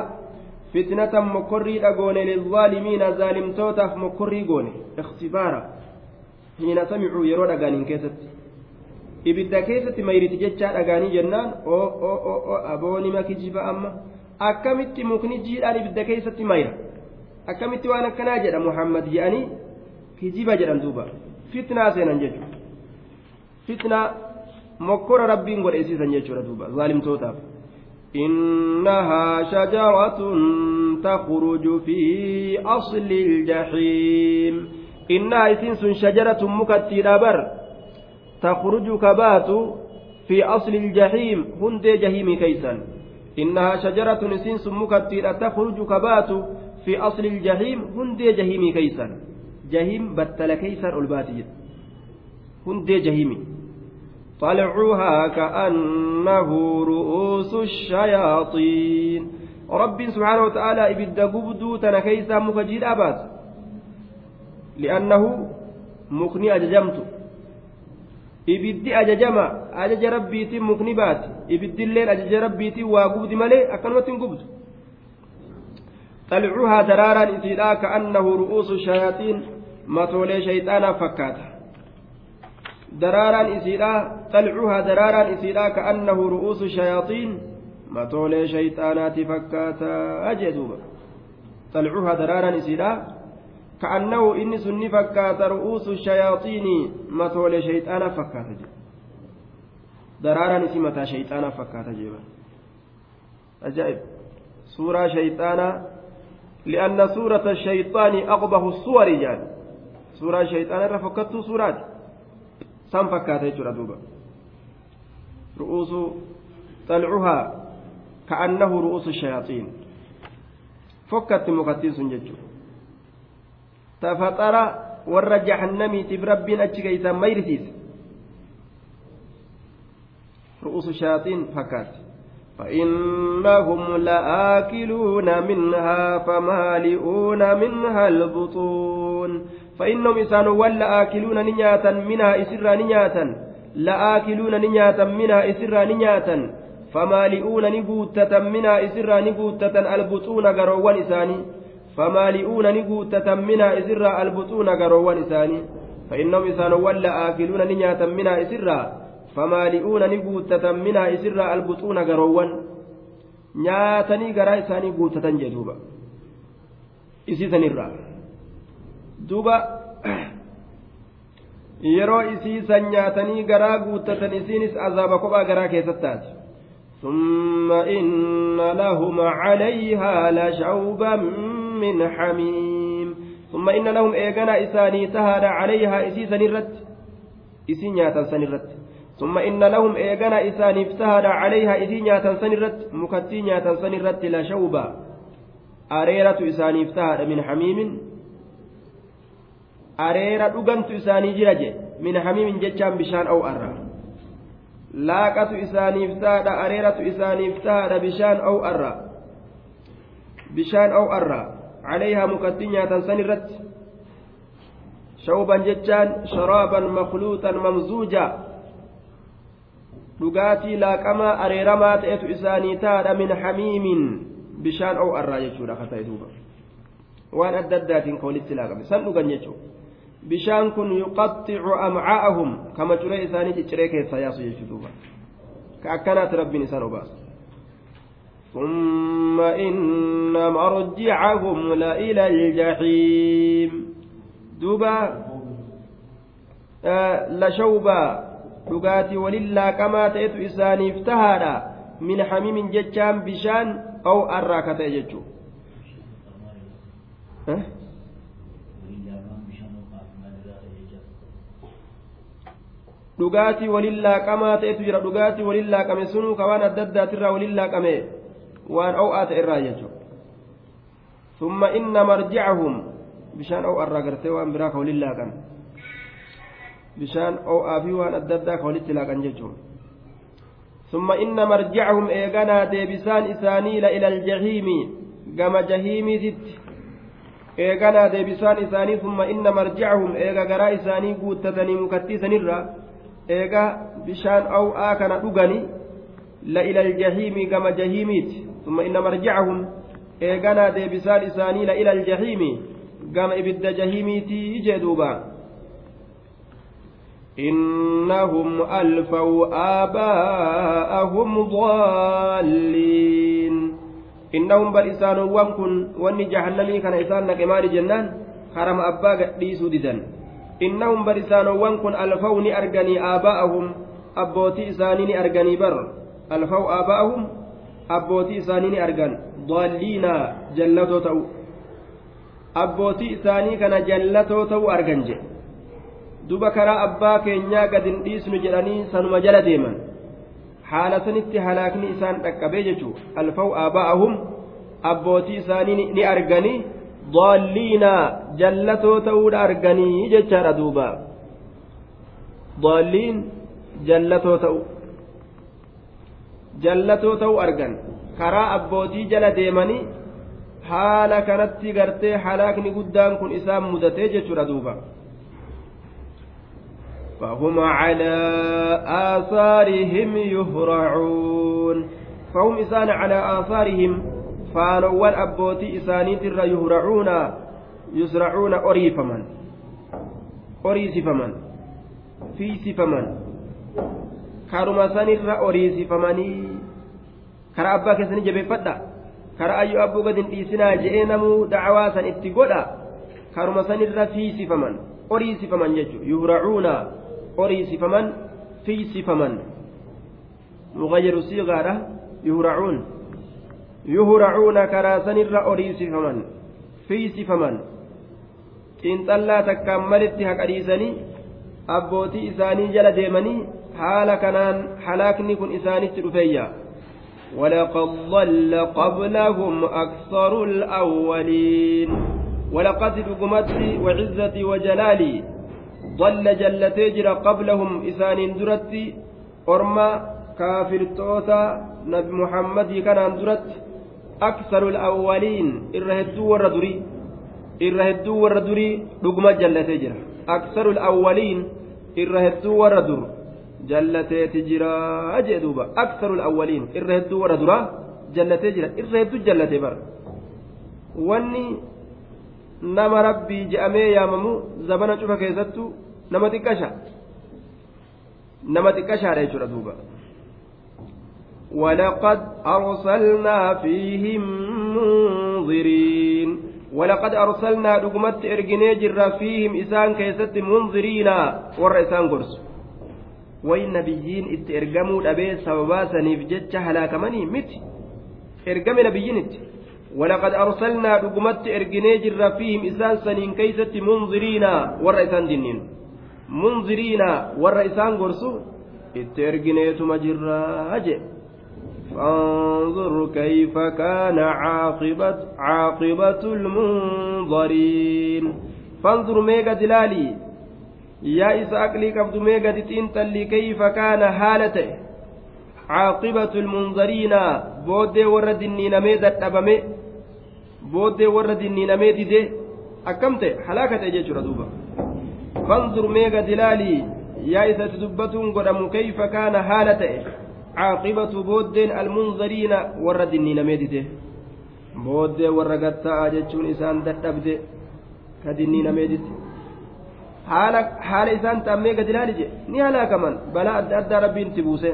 فتنة مكري أقوني للظالمين ظالم توتف مكري قوني اختبارا حين سمعوا يرون أقانين كيست ibidda keessatti mayriti jechaa dhagaanii jennaan oo oo oo aboonima kijiba amma akkamitti mukni jiidhaan ibidda keessatti mayra akkamitti waan akkanaa jedha muhammad jedhanii kijiba jedhan duuba fitnaa seenan jechuudha. Fitnaa mokkora rabbiin godheessisan jechuudha duuba zaalimtootaaf. إنها شجرة تخرج في أصل الجحيم إنها إسنس شجرة مكتيرة بر تخرج كبات في أصل الجحيم هندي جهيم كيسا إنها شجرة إسنس مكتيرة تخرج كبات في أصل الجحيم هندي جهيم كيسا جهيم بتل كيسا الباتي هندي جهيم طلعها كأنه رؤوس الشياطين. رب سبحانه وتعالى إبدا قبدو تنكيسا مكجيد أبات لأنه مكني أججمت. ajajama ajaja rabbiitiin mukni baati ibiddilleen ajaja rabbiitiin waa gubdi malee akkanumatti hin gubdu طلعها درارا إسيدا كأنه رؤوس الشياطين. متولي شيطانا فكاتا درارا إسيدا طلعها درارا إسيدا كأنه رؤوس الشياطين متولي شيطانات فكاتا أجدوبا طلعها درارا إسيدا كأنه إني سني فكات رؤوس الشياطين متولي شيطانا فكات درارا نسي متى شيطانا فكات جيبا أجائب سورة شيطانا لأن سورة الشيطان أقبح الصور جان سورة شيطانا رفكت سورات سام فكات يجرى دوبا رؤوس طلعها كأنه رؤوس الشياطين فكت مكتين سنججو تفطر warra jahannamiitiif rabbiin achi keeysan mayrisiise ru'usu shaaxiin fakkaatti. فإنهم لآكلون منها فمالئون منها البطون فإنهم إسان ولا آكلون نياتا منها إسرا نياتا لآكلون نياتا منها إسرا نياتا فمالئون نبوتة منها إسرا نبوتة ألبطون قروان إساني فمالئون نقوتة منها إسرا ألبطون قروان إساني فإنهم إسان ولا آكلون نياتا منها إسرا فمالئون نقوتة منها إسرا ألبطون قروان nyaatanii garaa isaanii guutatan jee duuba isiisanirraa duuba yeroo isiisan nyaatanii garaa guutatan isiinis azaaba kophaa garaa keessatti taati ثم إن لهم عليها لشوبا من حميم ثم إن لهم إيغانا إساني تهاد عليها إسي سنرت إسي نياتا سنرت ثم إن لهم إيغانا إساني تهاد عليها إسي نياتا سنرت مكتي نياتا سنرت أريرة إساني تهاد من حميم أريرة أغنت إساني جرج من حميم جتشان بشان أو أرى laaqatu isaaniif taadha areeratu isaaniif taadha bishaan aw arra bishaan aw arra calayhaa mukattii nyaatan san irratti shawban jechaan sharaaban makluuxan mamzuuja dhugaatii laaqamaa areeramaa ta'etu isaanii taadha min hamiimin bishaan aw arraa jechuudha ka ta'e duuba waan adda addaatiin ka walitti laaqame san dhugan jechuudha amcaa'ahum kama curee isaanii cicciree keessaa yaasu jechuu duuba ka akkanaati rabbiin isaan obaasu ثم إن مرجعهم لإلى الجحيم دوبا آه لشوبا walillaa qamaa ta'etu isaaniif tahaadha min hamimin jechaan bishaan aw arraa ka ta'e jechuu dhugaatii waliin laaqamaa ta'etu jira dhugaatii waliin laaqame sunuu ka waan adda addaatirraa waliin laaqame waan o'aa ta'e irraa jechuudha summa inna marjicahum bishaan o'arraa gartee waan biraa ka waliin laaqan bishaan o'aa fi waan adda addaa ka walitti laaqan jechuudha summa inna marjicahum eeganaa deebisaan isaanii la ila aljahiimi gama jahiimiititti eeganaa deebisaan isaanii summa inna marjicahum eega garaa isaanii guuttatanii mukattiisanirra eega bishaan aw'aa kana dhugani la ila aljahiimi gama jahiimiiti summa inna marjicahum eeganaa deebisaan isaanii la ila aljahiimi gama ibidda jahiimiitii jee duuba إنهم ألفوا آباءهم ضالين إنهم بل إسان وانكن واني جهنمي كان إسان نكمال جنان حرم أبا قديسو ددن innahum bar barisaanowwan kun alfaw ni arganii aabaa'ahum abbootii isaanii ni arganii bar. Alfaw aabaa'ahum abbootii isaanii ni argan. Daalliina jallatoo ta'u. Abbootii isaanii kana jallatoo ta'u argan jedhe duba karaa abbaa keenyaa gad hin dhiisnu jedhanii sanuma jala deeman. Haala sanitti halaakni isaan dhaqqabee jechuu alfaw aabaa'ahum abbootii isaanii ni arganii daalliina jallatoo ta'uudha arganii jechaadha duuba daalliin jallatoo ta'u jallatoo ta'u argan karaa abbootii jala deemanii haala kanatti gartee halaakni guddaan kun isaan mudatee jechuudha duuba فهم على آثارهم يهرعون فهم إسان على آثارهم إساني تر يهرعون يزرعون أريفمن أريسفمن في سفمن karuma sanirra oriisifamanii karaa abbaa keessanii jabeeffadha karaa ayyuu abbuu gad hin dhiisinaa je'ee namuu dacwaa san itti godha karuma sanirra fiisifaman oriisifaman jechuudha yuhracuuna oriisifaman fiisifaman mugayyaru siigaadha yuhracuun yuhracuuna karaa sanirra oriisifaman fiisifaman xiinxallaa takkaan malitti haqadhiisanii abbootii isaanii jala deemanii haala kanaan halaakni kun isaanitti dhufeeyya ولقد ضل قبلهم أكثر الأولين ولقد رقمت وعزتي وجلالي ضل جلتي جرى قبلهم إسان درت أرما كافر توتا نبي محمد كان درت aksaru alawwaliin irra hedduu warra durii irra hedduu warra durii dhuguma jallatee jira aksaru alawwaliin irra hedduu warra dur jallateeti jira jee duuba aksaru alawwaliin irra hedduu warra duraa jallatee jira irra hedduu jallatee bara wanni nama rabbii je'amee yaamamu zabana cufa keessattu nama xiqqasha nama xiqqashaadha jechuudha duuba ولقد أرسلنا فيهم منذرين. ولقد أرسلنا دقمت إرجني جر فيهم إسان كيست منذرين. ور إسان قرس وين نبيين إترجموا الأبي سببا سنيف جتش هلاك مني مت. إرجم نبيين إت. ولقد أرسلنا دقمت إرجني جر فيهم إسان سنين كيست منذرين. ور إسان جنين. منذرين. ور إسان قرسو إترجنيت مجرى أجئ فانظر كيف كان عاقبة عاقبة المنظرين. فانظر ميغا دلالي. يا إساق لي كبد ميغا تنتلي كيف كان حالته. عاقبة المنظرين. بودي ورد النينمي دتبمي بودي ورد النينمي ديدي أكمت حلاكة جيشورا دوبا فانظر ميغا دلالي. يا إذا تدبتون قدم كيف كان حالته. عاقبة بودين المنظرين ورد النين ميدته بودين ورقتا أجتشون إسان دتبده كدنين ميدته isaan taammee gadi ilaali je ni halaakaman balaa adda addaa rabbiin itti buuse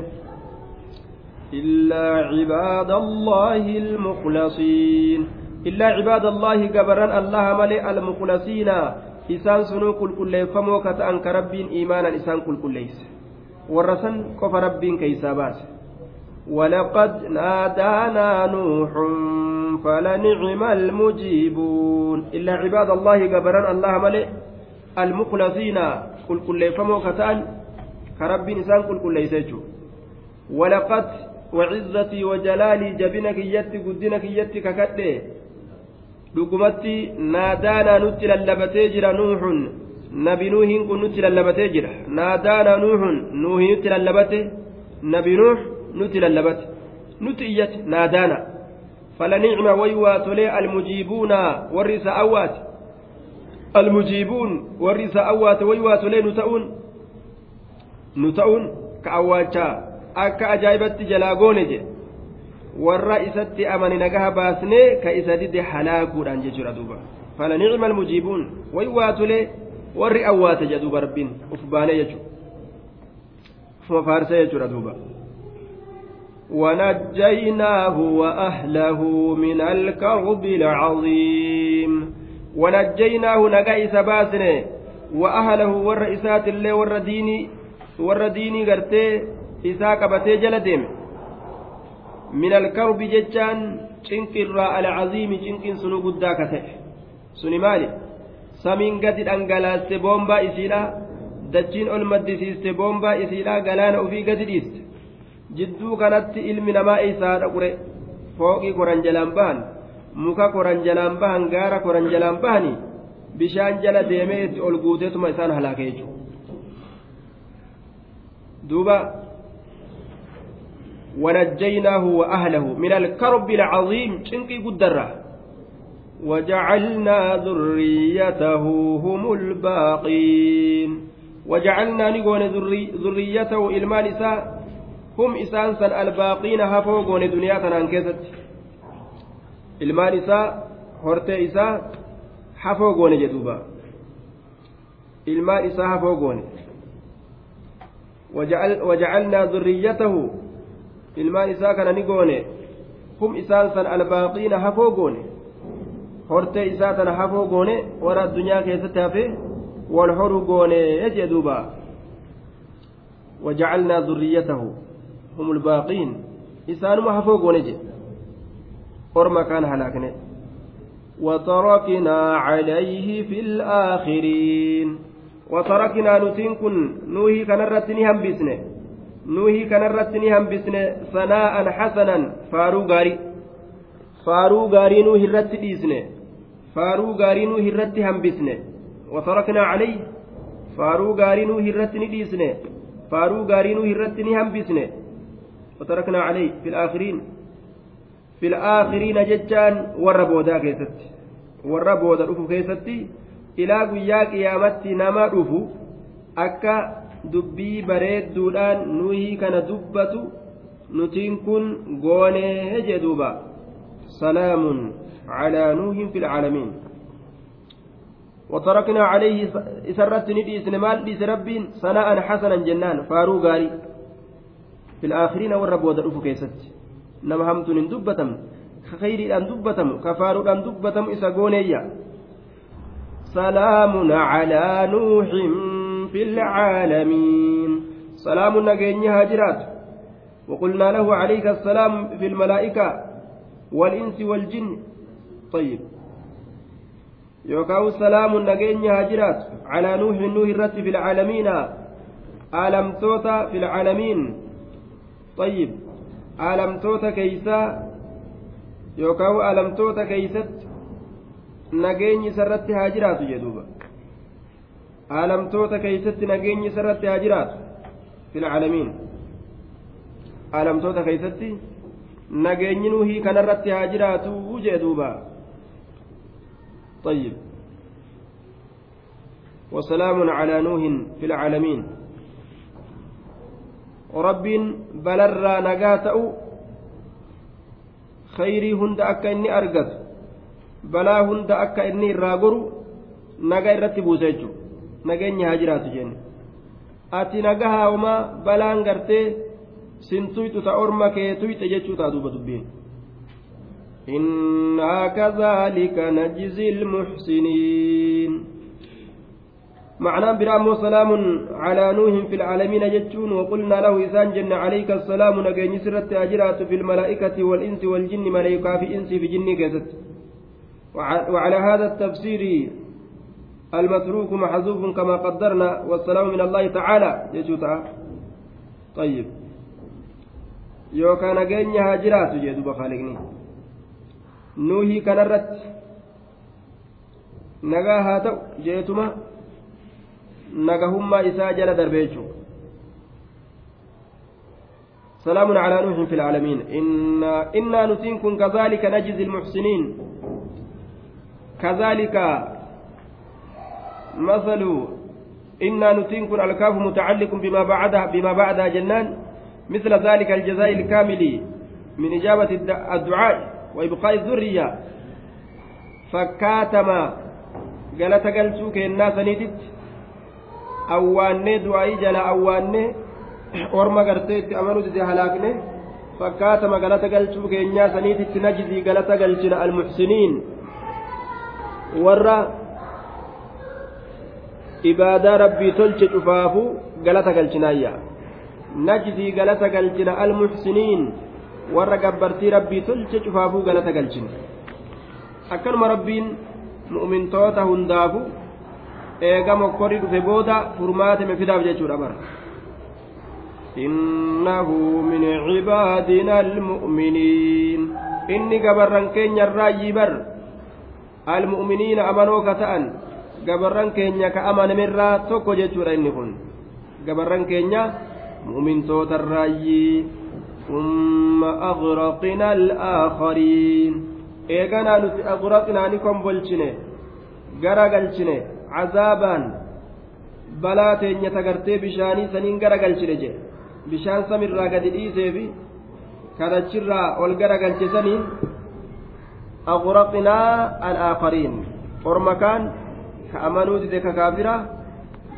illaa cibaada allaahi almuqlasiin illaa cibaada allaahi gabaran allaha malee almuqlasiina isaan sunuu qulqulleeffamoo ka ta'an ka rabbiin iimaanan isaan qulqulleeyse qofa rabbiin keeysaa baase. ولقد نادانا نوح فلنعم المجيبون إلا عباد الله قبرا الله ملئ المخلصين قل كل فمو كتان كرب إنسان قل كل يسجو ولقد وعزتي وجلالي جبنك يتي قدنك يتي ككتي naadaanaa nutti lallabatee jira nuuxun. nabi nuuhiin kun nutti lallabatee jira. Naadaana nuuhun nuuhii nutti lallabate nabi nuuh nutti lallabate. Nutti iyyate naadaana falanicma way waa tolee almujiibuuna warri isa awwaate almujiibuun warri isa awwaate way waa tolee nu ta'uun ka awwaachaa akka ajaa'ibatti jalaa goone jedhe warra isatti amane nagaha baasnee ka isa dide halaakuudhaan jechuudha duuba. Falanicma almujiibuun way waa tolee warri awwaate jedhuuba rabbiin uf baanee jechuudha. Ufuma faarsee jechuudha duuba. ونجيناه وأهله من الكرب العظيم ونجيناه نجا إسباسنه وأهله ور إسات الله ور ديني ور ديني قرتي إساك بتي جلدهم من الكرب ججان شنك الراء العظيم شنك سنو قداك سني مالي samiin gadi dhangalaaste boombaa isiidha dachiin ol maddisiiste boombaa isiidha galaana ofii gadi dhiiste jidduu kanatti ilmi namaa isaa dhaqure fooqii koran jalaan bahan muka koran jalaan bahan gaara koran jalaan bahani bishaan jala deemee itti ol guuteetuma isaan halaake jechuudha duuba ونجيناه وأهله من الكرب العظيم شنقي قدره وجعلنا ذريته هم الباقين. وجعلنا نقول ذريته هم إسانسا الباقين هفوقون هرتي إساء هفوقون جدوبا. إساء هفوقون وجعل وجعلنا ذريته كان نقول هم إسانسا الباقين هفوقون hortee isaa tana hafoo goone warra addunyaa keessatti hafe wal horu goone jee duuba. وجعلنا ذريته هم الباقين إسانما هفو جي أرما كان هلاكني وتركنا عليه في الآخرين وتركنا نتين كن نوهي كان رتني هم بسنه نوهي كان رتني هم بسنه ثناء حسنا فارو غاري فارو غاري نوهي رت ديسنه faaruu gaarinuu hirratti hambisne wataraknaa calayh faaruu gaarinuu hirratti ni dhiisne faaruu gaarinuu hirratti ni hambisne wataraknaa calayh fi laakhiriin fi laakhiriina jechaan warra boodaa keessatti warra booda dhufu keessatti ilaa guyyaa qiyaamatti nama dhufu akka dubbii bareedduudhaan nuhii kana dubbatu nutiin kun goonee jedhuuba salaamun على نوح في العالمين. وتركنا عليه سرت نديس نمال ديس ربين سناء حسنا جنان. فارو غاري في الآخرين والرب ودرؤف كيست. نما همتن دبتم. خير أن دبتم. كفار أن دبتم إسقونيا سلام على نوح في العالمين. سلام نجيني هاجرات. وقلنا له عليك السلام في الملائكة والإنس والجن. طيب يوكاو سلام نجين هاجرات على نوح نوح الرت في العالمين آلمتوتا في العالمين طيب آلمتوتا كيسا يوكاو آلمتوتا كيست نجين سرت هاجرات جدوبا آلمتوتا كيست نجين سرت هاجرات في العالمين آلمتوتا كيستي nageenyi nuhii kanarratti haa jiraatu jee duuba طيب وسلام على نوح في العالمين رب بلرى نجاته خيري هند أكا إني أرقد بلا هند أكا إني راغر نجا إرتبو سيجو نجا إني هاجرات جن أتي نجاها وما بلان قرتي سنتويت تأورما كي تويت جتشو تادوب دبين إنا كذلك نجزي المحسنين. معنى برام سلام على نوح في العالمين جتشون وقلنا له إذان جن عليك السلام نجي سرت أجرات في الملائكة والإنس والجن ملائكة في إنس في جن كذت وعلى هذا التفسير المتروك محذوف كما قدرنا والسلام من الله تعالى. يجوتا. طيب. يوكا نجي هاجرات جدوب خالقني nuuhii kanarratti. Nagaa haa ta'u jeetuma nagahummaa isaa jala darbe jechuudha سلام على نوح في العالمين إنا, إنا نتنكم كذلك نجزي المحسنين كذلك مثل إنا نتين كن الكاف متعلق بما بعدها بما بعدها جنان مثل ذلك الجزاء الكامل من إجابة الدعاء وإبقاء الذرية فكاتما galata galchuu keennaa saniititti awwaannee du'aa'ii jala awwaannee orma gartee itti amanuu dide halaakne fakkaatama galata galchuu keenyaa saniititti najzii galata galchina almuxsiniin warra ibaadaa rabbii tolche cufaafu galata galchinaayya najzii galata galchina almuxsiniin warra gabbartii rabbii tolche cufaafuu galata galchina akkanuma rabbiin mu'mintoota hundaafu eega mokkorri dhufe booda furmaatime fidaaf jechuudha bara. Innahu min cibaadina almu'miniin. Inni gabarran keenya irraayyii bar. Almu'miniina amanoo ka ta'an. Gabarran keenya ka amanamirraa tokko jechuudha inni kun. Gabarran keenya mu'mintoota irraayyii ثم أغرقنا الآخرين eeganaa nuti agraqnaa ni kombolchine gara galchine cazaabaan balaa teenya tagartee bishaanii saniin gara galchine jedhe bishaan samirraa gadi dhiiseefi kadachirraa ol gara galche saniin agraqnaa alaakhariin orma kaan ka amanuu dide ka kaafira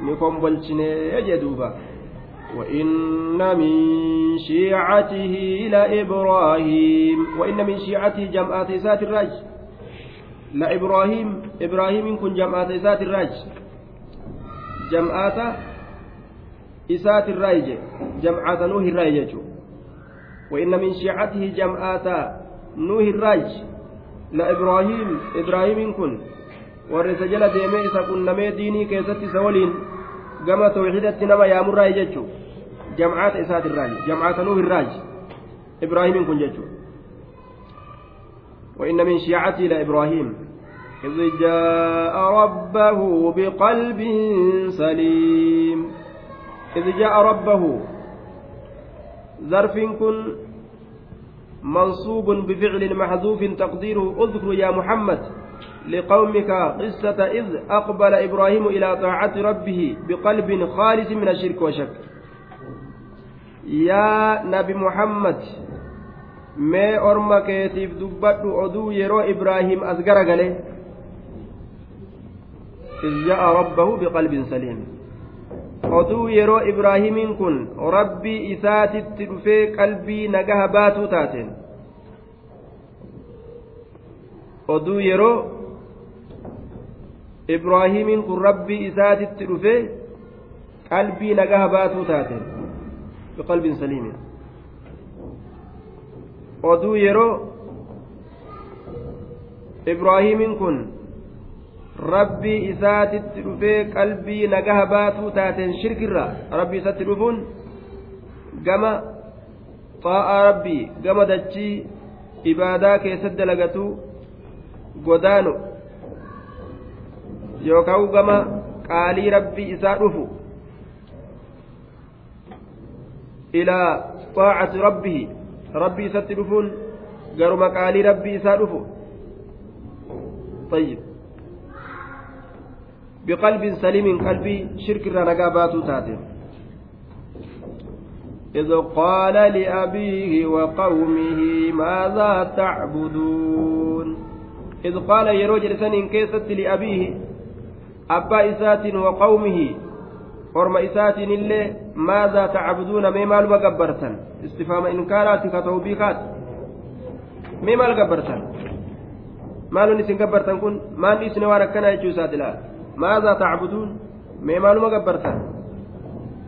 ni kombolchine jee duuba وإن من شيعته لإبراهيم وإن من شيعته جمعات إسات الراج لإبراهيم إبراهيم كن جمعات إسات الراج جمعات إسات الراج جمعات نوح الراج وإن من شيعته جمعات نوح الراج لإبراهيم إبراهيم كن. ديمي إسا كن نمي ديني كيست سولين. gama tawxiidatti nama yaamurraa jechuun jamcaata isaati irraaji jamcaata nuuh irraaji ibraahimin kun jechuun وإن من شيعته لإبراهيم إذ جاء ربه بقلب سليم. إذ جاء ربه ظرف كن منصوب بفعل محذوف تقديره اذكر يا محمد لقومك قصة إذ أقبل إبراهيم إلى طاعة ربه بقلب خالص من الشرك وشك يا نبي محمد mee orma keetiif dubbadhu oduu yeroo ibraahim as garagale iz ja'a rabbahu biqalbin saliim oduu yeroo ibraahimiin kun rabbii isaatitti dhufee qalbii nagaha baatuu taateen oduu yeroo ibraahimiin kun rabbii isaatitti dhufee qalbii nagaha baatuu taateen Biqalbin saliimin oduu yeroo ibraahimiin kun rabbii isaatitti dhufee qalbii nagaha baatuu taateen shirkirra rabbii isatti dhufuun gama xaa'aa rabbii gama dachii ibaadaa keessatti dalagatuu godaanu yookaan gama qaalii rabbii isaa dhufu rabbihi rabbii isatti dhufuun garuma qaalii rabbii isaa dhufu طيب. بقلب سليم قلبي شرك الرنقا باتو تاتي. إذ قال لأبيه وقومه ماذا تعبدون؟ إذ قال يروج لسن كيست لأبيه أبا إسات وقومه. Orma isaatiin illee maadaa tacbuduuna mee maaluma gabbartan istifaama inkaaraati ka tawbiikaat mee maal gabbartan maalun isin gabbartan kun maan dhiisne waan akkana jechuu isaati laal maadaa tacbuduun mee maaluma gabbartan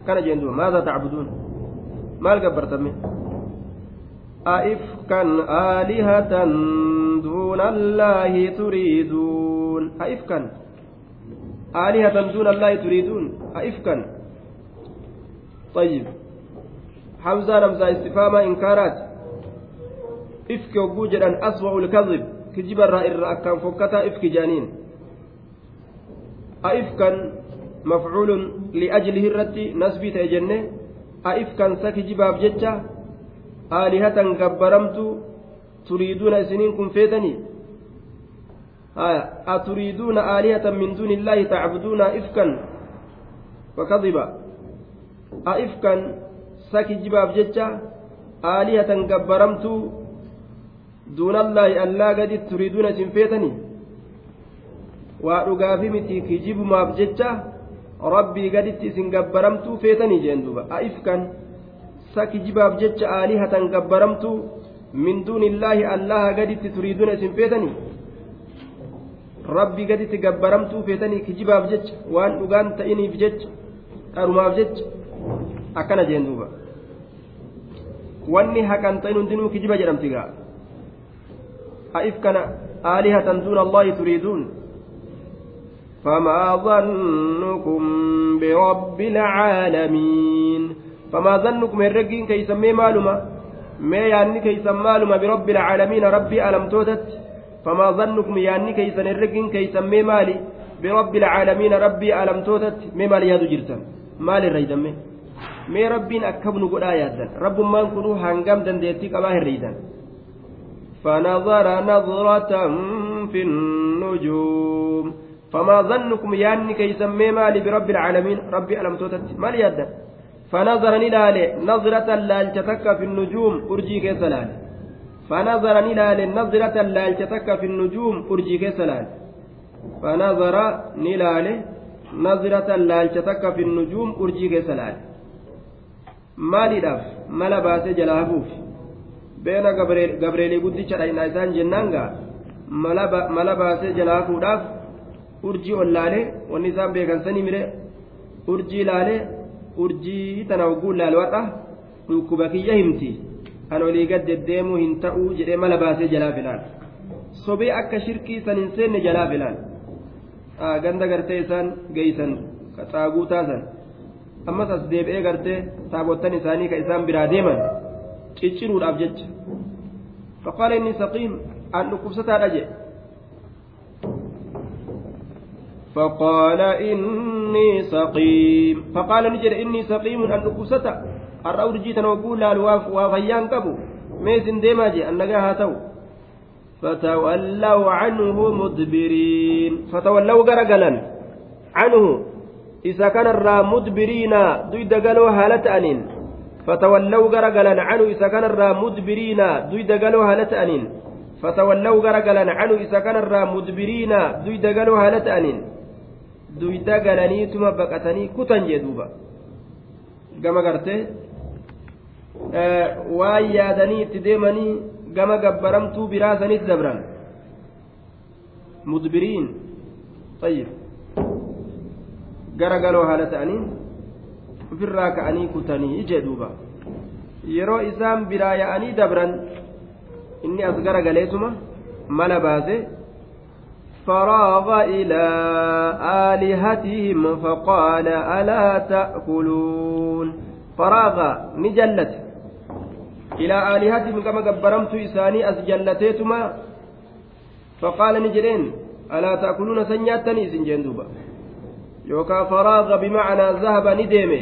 kana jeen duuba maadaa tacbuduun maal gabbartan mee أئفكا آلهة دون الله تريدون أئفكا آلهة دون الله تريدون؟ أئفكا. طيب. حمزة رمزة استفهام إنكارات إفك وجوجا أسوأ الكذب. كجب الرائر أكان فكتا إفك جانين. أئفكا مفعول لأجله الرد نسبي تيجنة. أئفكا سكجباب جتة آلهة كبرمت تريدون سنين كن فيتني. أتريدون آلهة من دون الله تعبدون إفكا وكذبا أئفكا سكي جباب ججة آلهة قبرمت دون الله ألا قد تريدون سنفيتني وأرقافي متي كجيب ماف ججة ربي قد سنقبرمت فيتني جندوبا أئفكا سكي جباب ججة آلهة قبرمت من دون الله الله قد تريدون سنفيتني rabbii gaditti gabbaramtuu feetanii kijibaaf jecha waan dhugaan ta'iniif jecha dharumaaf jecha akkana jeen duuba wanni haqan ta'in hundinuu kijiba jedhamti gaa a'if kana aalihatan duuna allahi turiiduun فما ظنكم برب العالمين فما ظنكم الرجين كي يسمي معلومة ما يعني كي يسمى معلومة برب العالمين ربي ألم تودت فما ظنكم يعني كيسن الرقين كيسن مالي؟ برب العالمين ربي ألم توتت مي مالي يادو جرتن مالي الريدن مي. مي ربين أكبن قد آياتا رب ما نكونوا هنقام دنديتي كما الريدن فنظر نظرة في النجوم. فما ظنكم يعني كيسن مالي برب العالمين ربي ألم توتت مالي يادن. فنظر نلالي نظرة لالتتك في النجوم. أرجي كيسلالي فنظر نلال نظرة لالتتك في النجوم أرجي كسلال فنظر نلال نظرة لالتتك في النجوم أرجي كسلال jalaa hafuuf beena gabreelii guddicha dhayinaa isaan jennaangaa mala baasee jalaa hafuudhaaf urjii ol laalee wanni isaan beekansanii mire urjii laalee urjii tana hogguu laalwadha dhukkuba kiyya himti kan olii gad deddeemuu hin ta'uu jedhee mala baasee jalaa filaan sobee akka shirkii san hin seenne jalaa filaan ganda gartee isaan geeysan xaaguu taasan ammas as deebi'ee gartee taabottan isaanii ka isaan biraa deeman cicciruudhaaf jecha faqaala inni saqiim an dhukkubsataadha jedhe فقال إني سقيم فقال نجد إني سقيم أن أكستا har'a urjii tan oguu laalu waa fayyaan qabu mee isin deemaa jee annagaa haa ta'u. Fatawallawuu canhu mudbiriin. Fatawallawuu garagalan canhu isa kanarraa mudbiriina duyda galoo haala ta'aniin. Fatawallawuu garagalan canhu isa kanarraa mudbiriina duyda galoo haala ta'aniin. Fatawallawuu garagalan canhu isa kanarraa mudbiriina duyda galoo haala ta'aniin. Duyda galaniituma baqatanii kutan jee duuba. Gama gartee waan yaadanii itti deemanii gama gabbaramtuu biraa sanitti dabran mudbiriin tayyib gara galoo haala ta'anii ofirraa ka'anii kutanii ije duuba yeroo isaan biraa ya'anii dabran inni as gara galeetuma mala baase فراغ إلى آلهتهم فقال ألا تأكلون فراغ نجلت ilaa aalihatim gama gabbaramtuu isaanii as jallateetuma faqaala ni jedheen alaa ta'akuluuna san nyaattanii isin jeen duuba yookaa faraaga bimacnaa zahaba ni deeme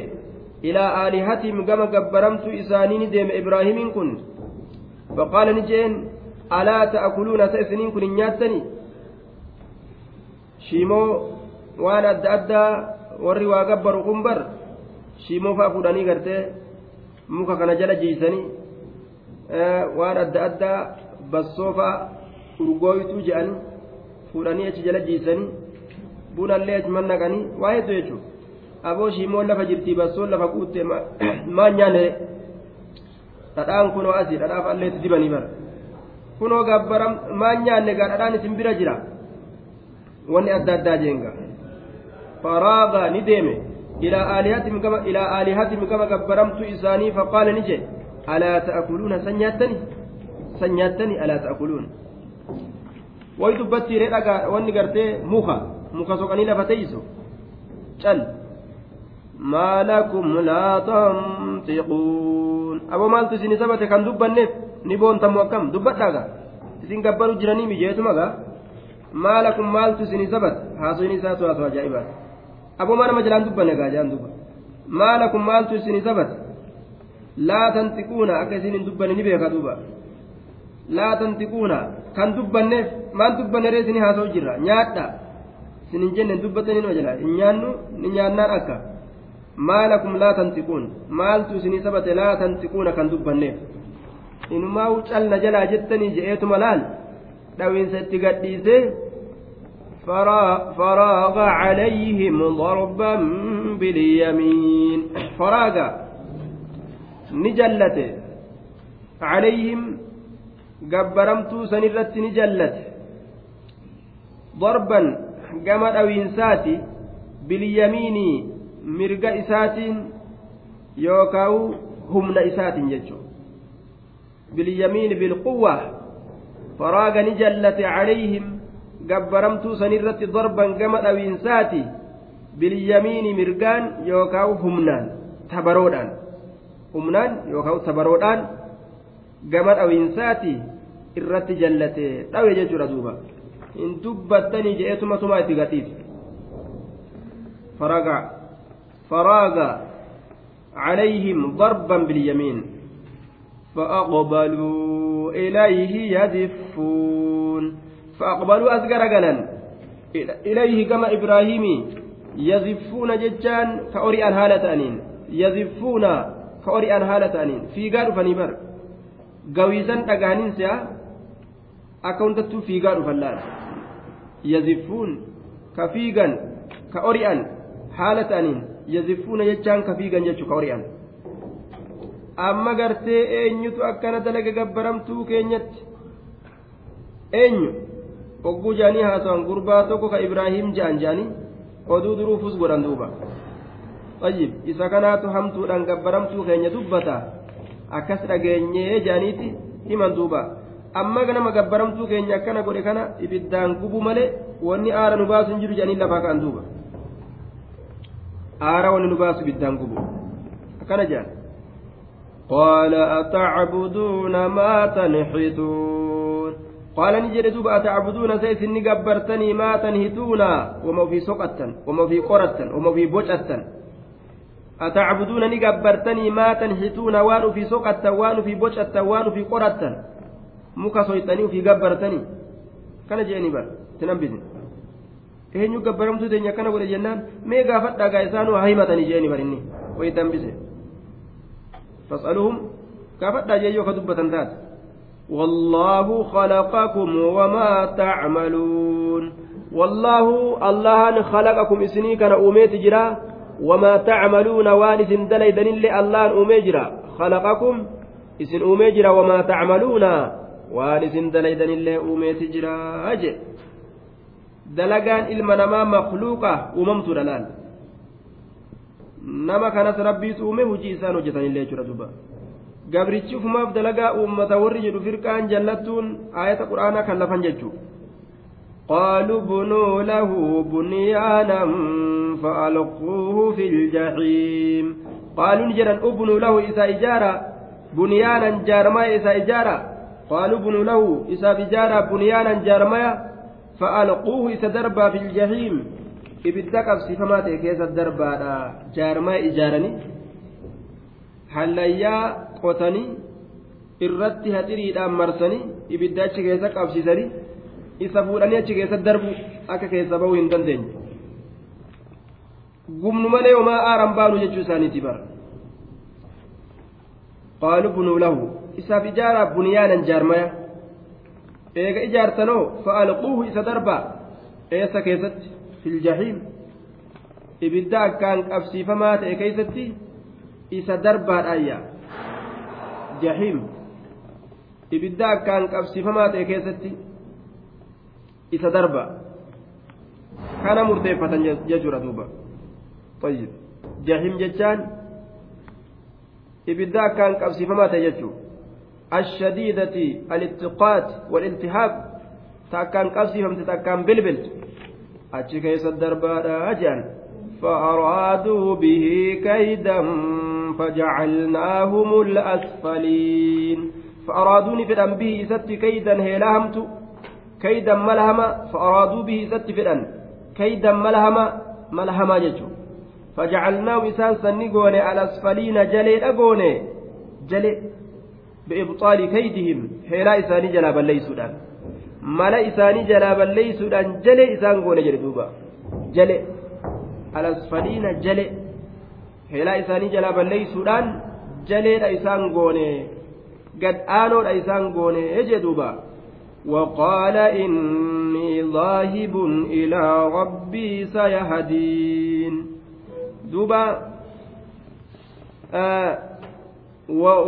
ilaa aalihatim gama gabbaramtuu isaanii ni deeme ibraahimiin kun faqaala ni jeen alaa ta'akuluuna sa isiniin kun hin nyaattanii shiimoo waan adda addaa warri waa gabbaru kun bar shiimoo fa'a fuudhanii gartee muka kana jala jiisanii waan adda addaa bassoofaa urgooytuu jedhanii fuudhanii achi jala jiisanii bunallee achuman naqanii waa hedduu jechuudha. Aboo shiimoon lafa jirti bassoon lafa guutte maan nyaanne dhadhaan kunoo asii dhadhaaf allee itti dibanii bara. Kunoo gabbaram maan nyaanne gaa dhadhaan isin bira jira. Wanni adda addaa jeenga. Faraaga ni deeme. Ilaa aalihatim gama gabbaramtu isaanii faqaale ni jedhe آلهتهم كما كبرمت إساني فقال نجي ألا تأكلون سنياتني؟ سنياتني ألا تأكلون. ويدبتي رأى واني قرتي مخا مخا سوكاني لفتيسو قال ما لكم لا تنطقون. أبو مالت سيني سبت كان دبنت نبون تمو كم دبت لغا سين كبروا جراني مجيتو مغا ما لكم مالت سيني سبت. هاسويني ساتو هاسو عجائبات aboomaa nama jalaan dubbanne gaajaan duba maalakum maaltu isin sabat laa tantiquuna akka isin hin dubbanne ni beeka duuba laa tantiquuna kan dubbanneef maal dubbanne ree isinii haasa'u jirra nyaadha isin hin jenne dubbatanii nima jala hin nyaannu ni nyaannaan akka maalakum laa tantiquun maaltu isinii sabate laa tantiquuna kan dubbanneef inumaa calla jalaa jettanii je'eetuma laal dhawiinsa itti gadhiisee فراغ عليهم ضربا باليمين فراغ نجلت عليهم gabbaramtuu sanirratti ni jallate darban gama dhawiinsaati bilyamiinii mirga isaatiin yookaan humna isaatiin jechuudha bilyamiini bilquwwa faraaga ni jallate calayhim gabbaramtuu sanirratti darban gama dhawiinsaati bilyamiini mirgaan yookaan humnaan tabaroodhaan humnaan yookaan tabaroodhaan gama dhawiinsaati irratti jallate dhawe jechuudha duuba hin dubbattanii je'eetuma tumaa itti gatiif faraga faraaga عليهم ضربا باليمين فأقبلوا إليه يزفون فأقبلوا أزقر قلا إليه كما إبراهيم يزفون ججان كأوري أن هالة أنين يزفون ka ori'aan haala ta'aniin. Fiigaa dhufanii bar. Gawiisan dhagaaniin si'a akka hundattuu fiigaa dhufan laal yazifuun ka fiigan ka ori'an haala ta'aniin. Yaziffuuna jechaan ka fiigan jechuu ka ori'an. Amma gartee eenyutu akkana dalaga gabbaramtuu keenyatti? Eenyu? Ogguu jaanii haasawan gurbaa tokko ka ibraahim jaan jaanii oduu duruufus godhan duuba. tayyib isa kanaatu hamtuudhaan gabbaramtuu keenya dubbata akkas dhageenyee ja'aniiti himan duuba amma nama gabbaramtuu keenya akkana godhe kana ibiddaan gubu malee wanni aara nu baasu hin jiru jedhanii lafaa ka'an duuba aara wanni nu baasu ibiddaan gubu akkana jedhan قال أتعبدون ما تنحتون قال نجد دوب أتعبدون سيسني قبرتني ما تنهتون وما في سقة وما في قرة وما في بوشة أتعبدون نقبرتني ما تنحتون وان في سقة وان في بوشة وان في gabbaratanii kana jeeni bar itti nambisin eenyu gabbaramtuu teenya akkana godhe jennaan mee gaafadhaa gaa isaanuu haa himatanii jeeni bar inni wayi dambise fas'aluhum gaafadhaa jee yoo ka dubbatan taate والله خلقكم وما تعملون والله الله خلقكم إسني كان أوميت جرا وما تعملون وانس دليدن الله أومي جرا خلقكم إسن أومي جرا وما تعملون uumeeti jira je dalagaan ilma namaa makluuqa uumamtuudha laal nama kanas rabbiitu uume hujii isaan hojjetanillee jechuudha duba gabrichi ufumaaf dalagaa uummata warri jedhu firqaan jallattuun aayata quraanaa kan lafan jechuu قالوا بنوا له بنيانا فألقوه في الجحيم قالوا نجرا ابنوا له إذا إجارة بنيانا جارما إذا إجارة قالوا بنوا له إذا بجارة بنيانا جارمايا فألقوه إذا دربا في الجحيم ibidda qabsiifamaa ta'e keessa darbaadha jaarmaa ijaaranii hallayyaa qotanii irratti haxiriidhaan marsanii ibidda achi keessa qabsiisanii isa fuudhanii achi keessa darbu akka keessa bahuu hin dandeenye. Gumnu malee homaa aaran baanu jechuu isaaniiti bara. Qaalu bunuu lahu isaaf ijaaraa bunyaanan jaarmaya. Eega ijaartanoo fa'alquuhu isa darbaa eessa keessatti? Fil jahiim. Ibidda akkaan qabsiifamaa ta'e keessatti isa darbaadhaayya jahiim. Ibidda akkaan qabsiifamaa ta'e keessatti isa darba. Kana murteeffatan jechuudha duuba. طيب جحيم جتان ibidda akkaan qabsiifamaa ta'e jechuudha الشديدة الاتقاد والالتهاب تأكان قصيهم تأكان بلبل أتشي كيس الدربار أجل فأرادوا به كيدا فجعلناهم الأسفلين فأرادوني في به ست كيدا هيلهمت كيدا ملهما فأرادوا به ست فدان كيدا ملهما ملهما ججو فجعلناه إسان سنقوني على الأسفلين جلي أقوني جلي بإبطال كيدهم هيلا إساني جلابا ليسودان mala isaanii jalaa balleeysuudhaan jalee isaan goone jedhe duuba jale alasfaliina jale heelaa isaanii jalaa balleeysuudhaan jaleedha isaan goone gad aanoodha isaan goone jee duuba وقال إني ذاهب إلى ربي سيهدين. دوبا آه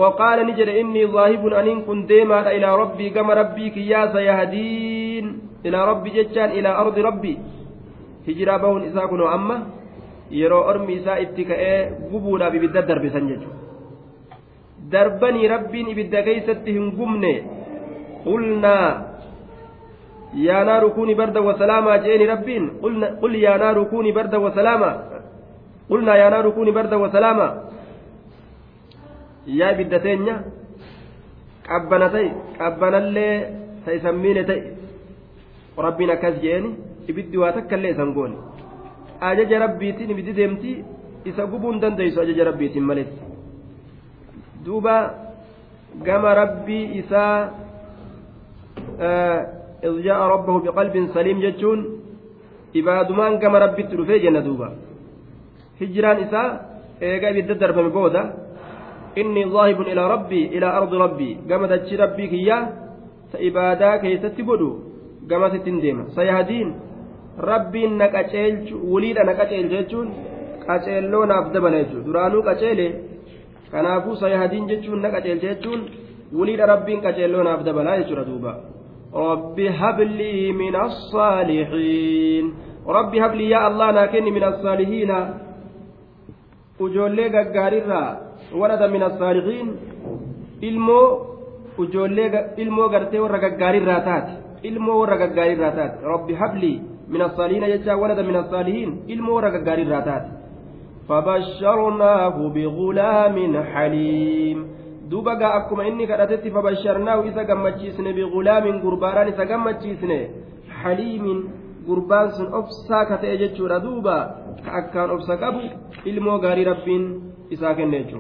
وقال نجد إني ذاهب أن كن ديما إلى ربي كما ربي كيا سيهدين. إلى ربي جتان إلى أرض ربي. هجرا بون إساء كنوا أما yeroo ormi isaa itti ka'ee gubuudhaaf ibidda darbisan jechuudha darbanii rabbiin ibidda keeysatti hin gubne qulnaa يا نار كوني بردا وسلاما جئني ربين. قلنا قل يا نار كوني بردا وسلاما. قلنا يا نار كوني بردا وسلاما. يا بدتين qabbanatay qabbanallee ta isan miine ta'e rabbiin akkas jeeni ibiddi waa takkallee isan goone ajaja rabbiitiin ibiddi deemti isa gubuun dandeessu ajaja rabbiitiin males duuba gama rabbii isaa إذ جاء ربه بقلب سليم جتشون إبادمان كما ربي تلفي جنة دوبا هجران إساء إيقا بيد درب من بودا إني ذاهب إلى ربي إلى أرض ربي كما تجي ربي كيا سإبادا كي تتبدو كما تتندم سيهدين rabbiin na qaceelchu wuliidha na qaceelchu jechuun qaceelloo naaf dabala jechuudha duraanuu qaceele kanaafuu sayahadiin jechuun na qaceelcha jechuun wuliidha rabbiin qaceelloo naaf dabala jechuudha duuba رب هب لي من الصالحين. رب هب لي يا الله ناكني من الصالحين. ujoollee gaggaarirraa ولدا من الصالحين. ilmoo ujoollee ilmoo gartee warra gaggaarirraa taate ilmoo warra gaggaarirraa taate rabbi hablii من الصالحين يجا ولد من الصالحين. المور غاري الراتات فبشرناه بغلام حليم. دوبا أكما إني كرتت فبشرناه إذا قمتشيسن بغلام قربان إذا قمتشيسن حليم قربان سن أفسا كتأجتشورا دوبا كأكان أفسا كبو ilmoo gaarii rabbiin isaa kenneechu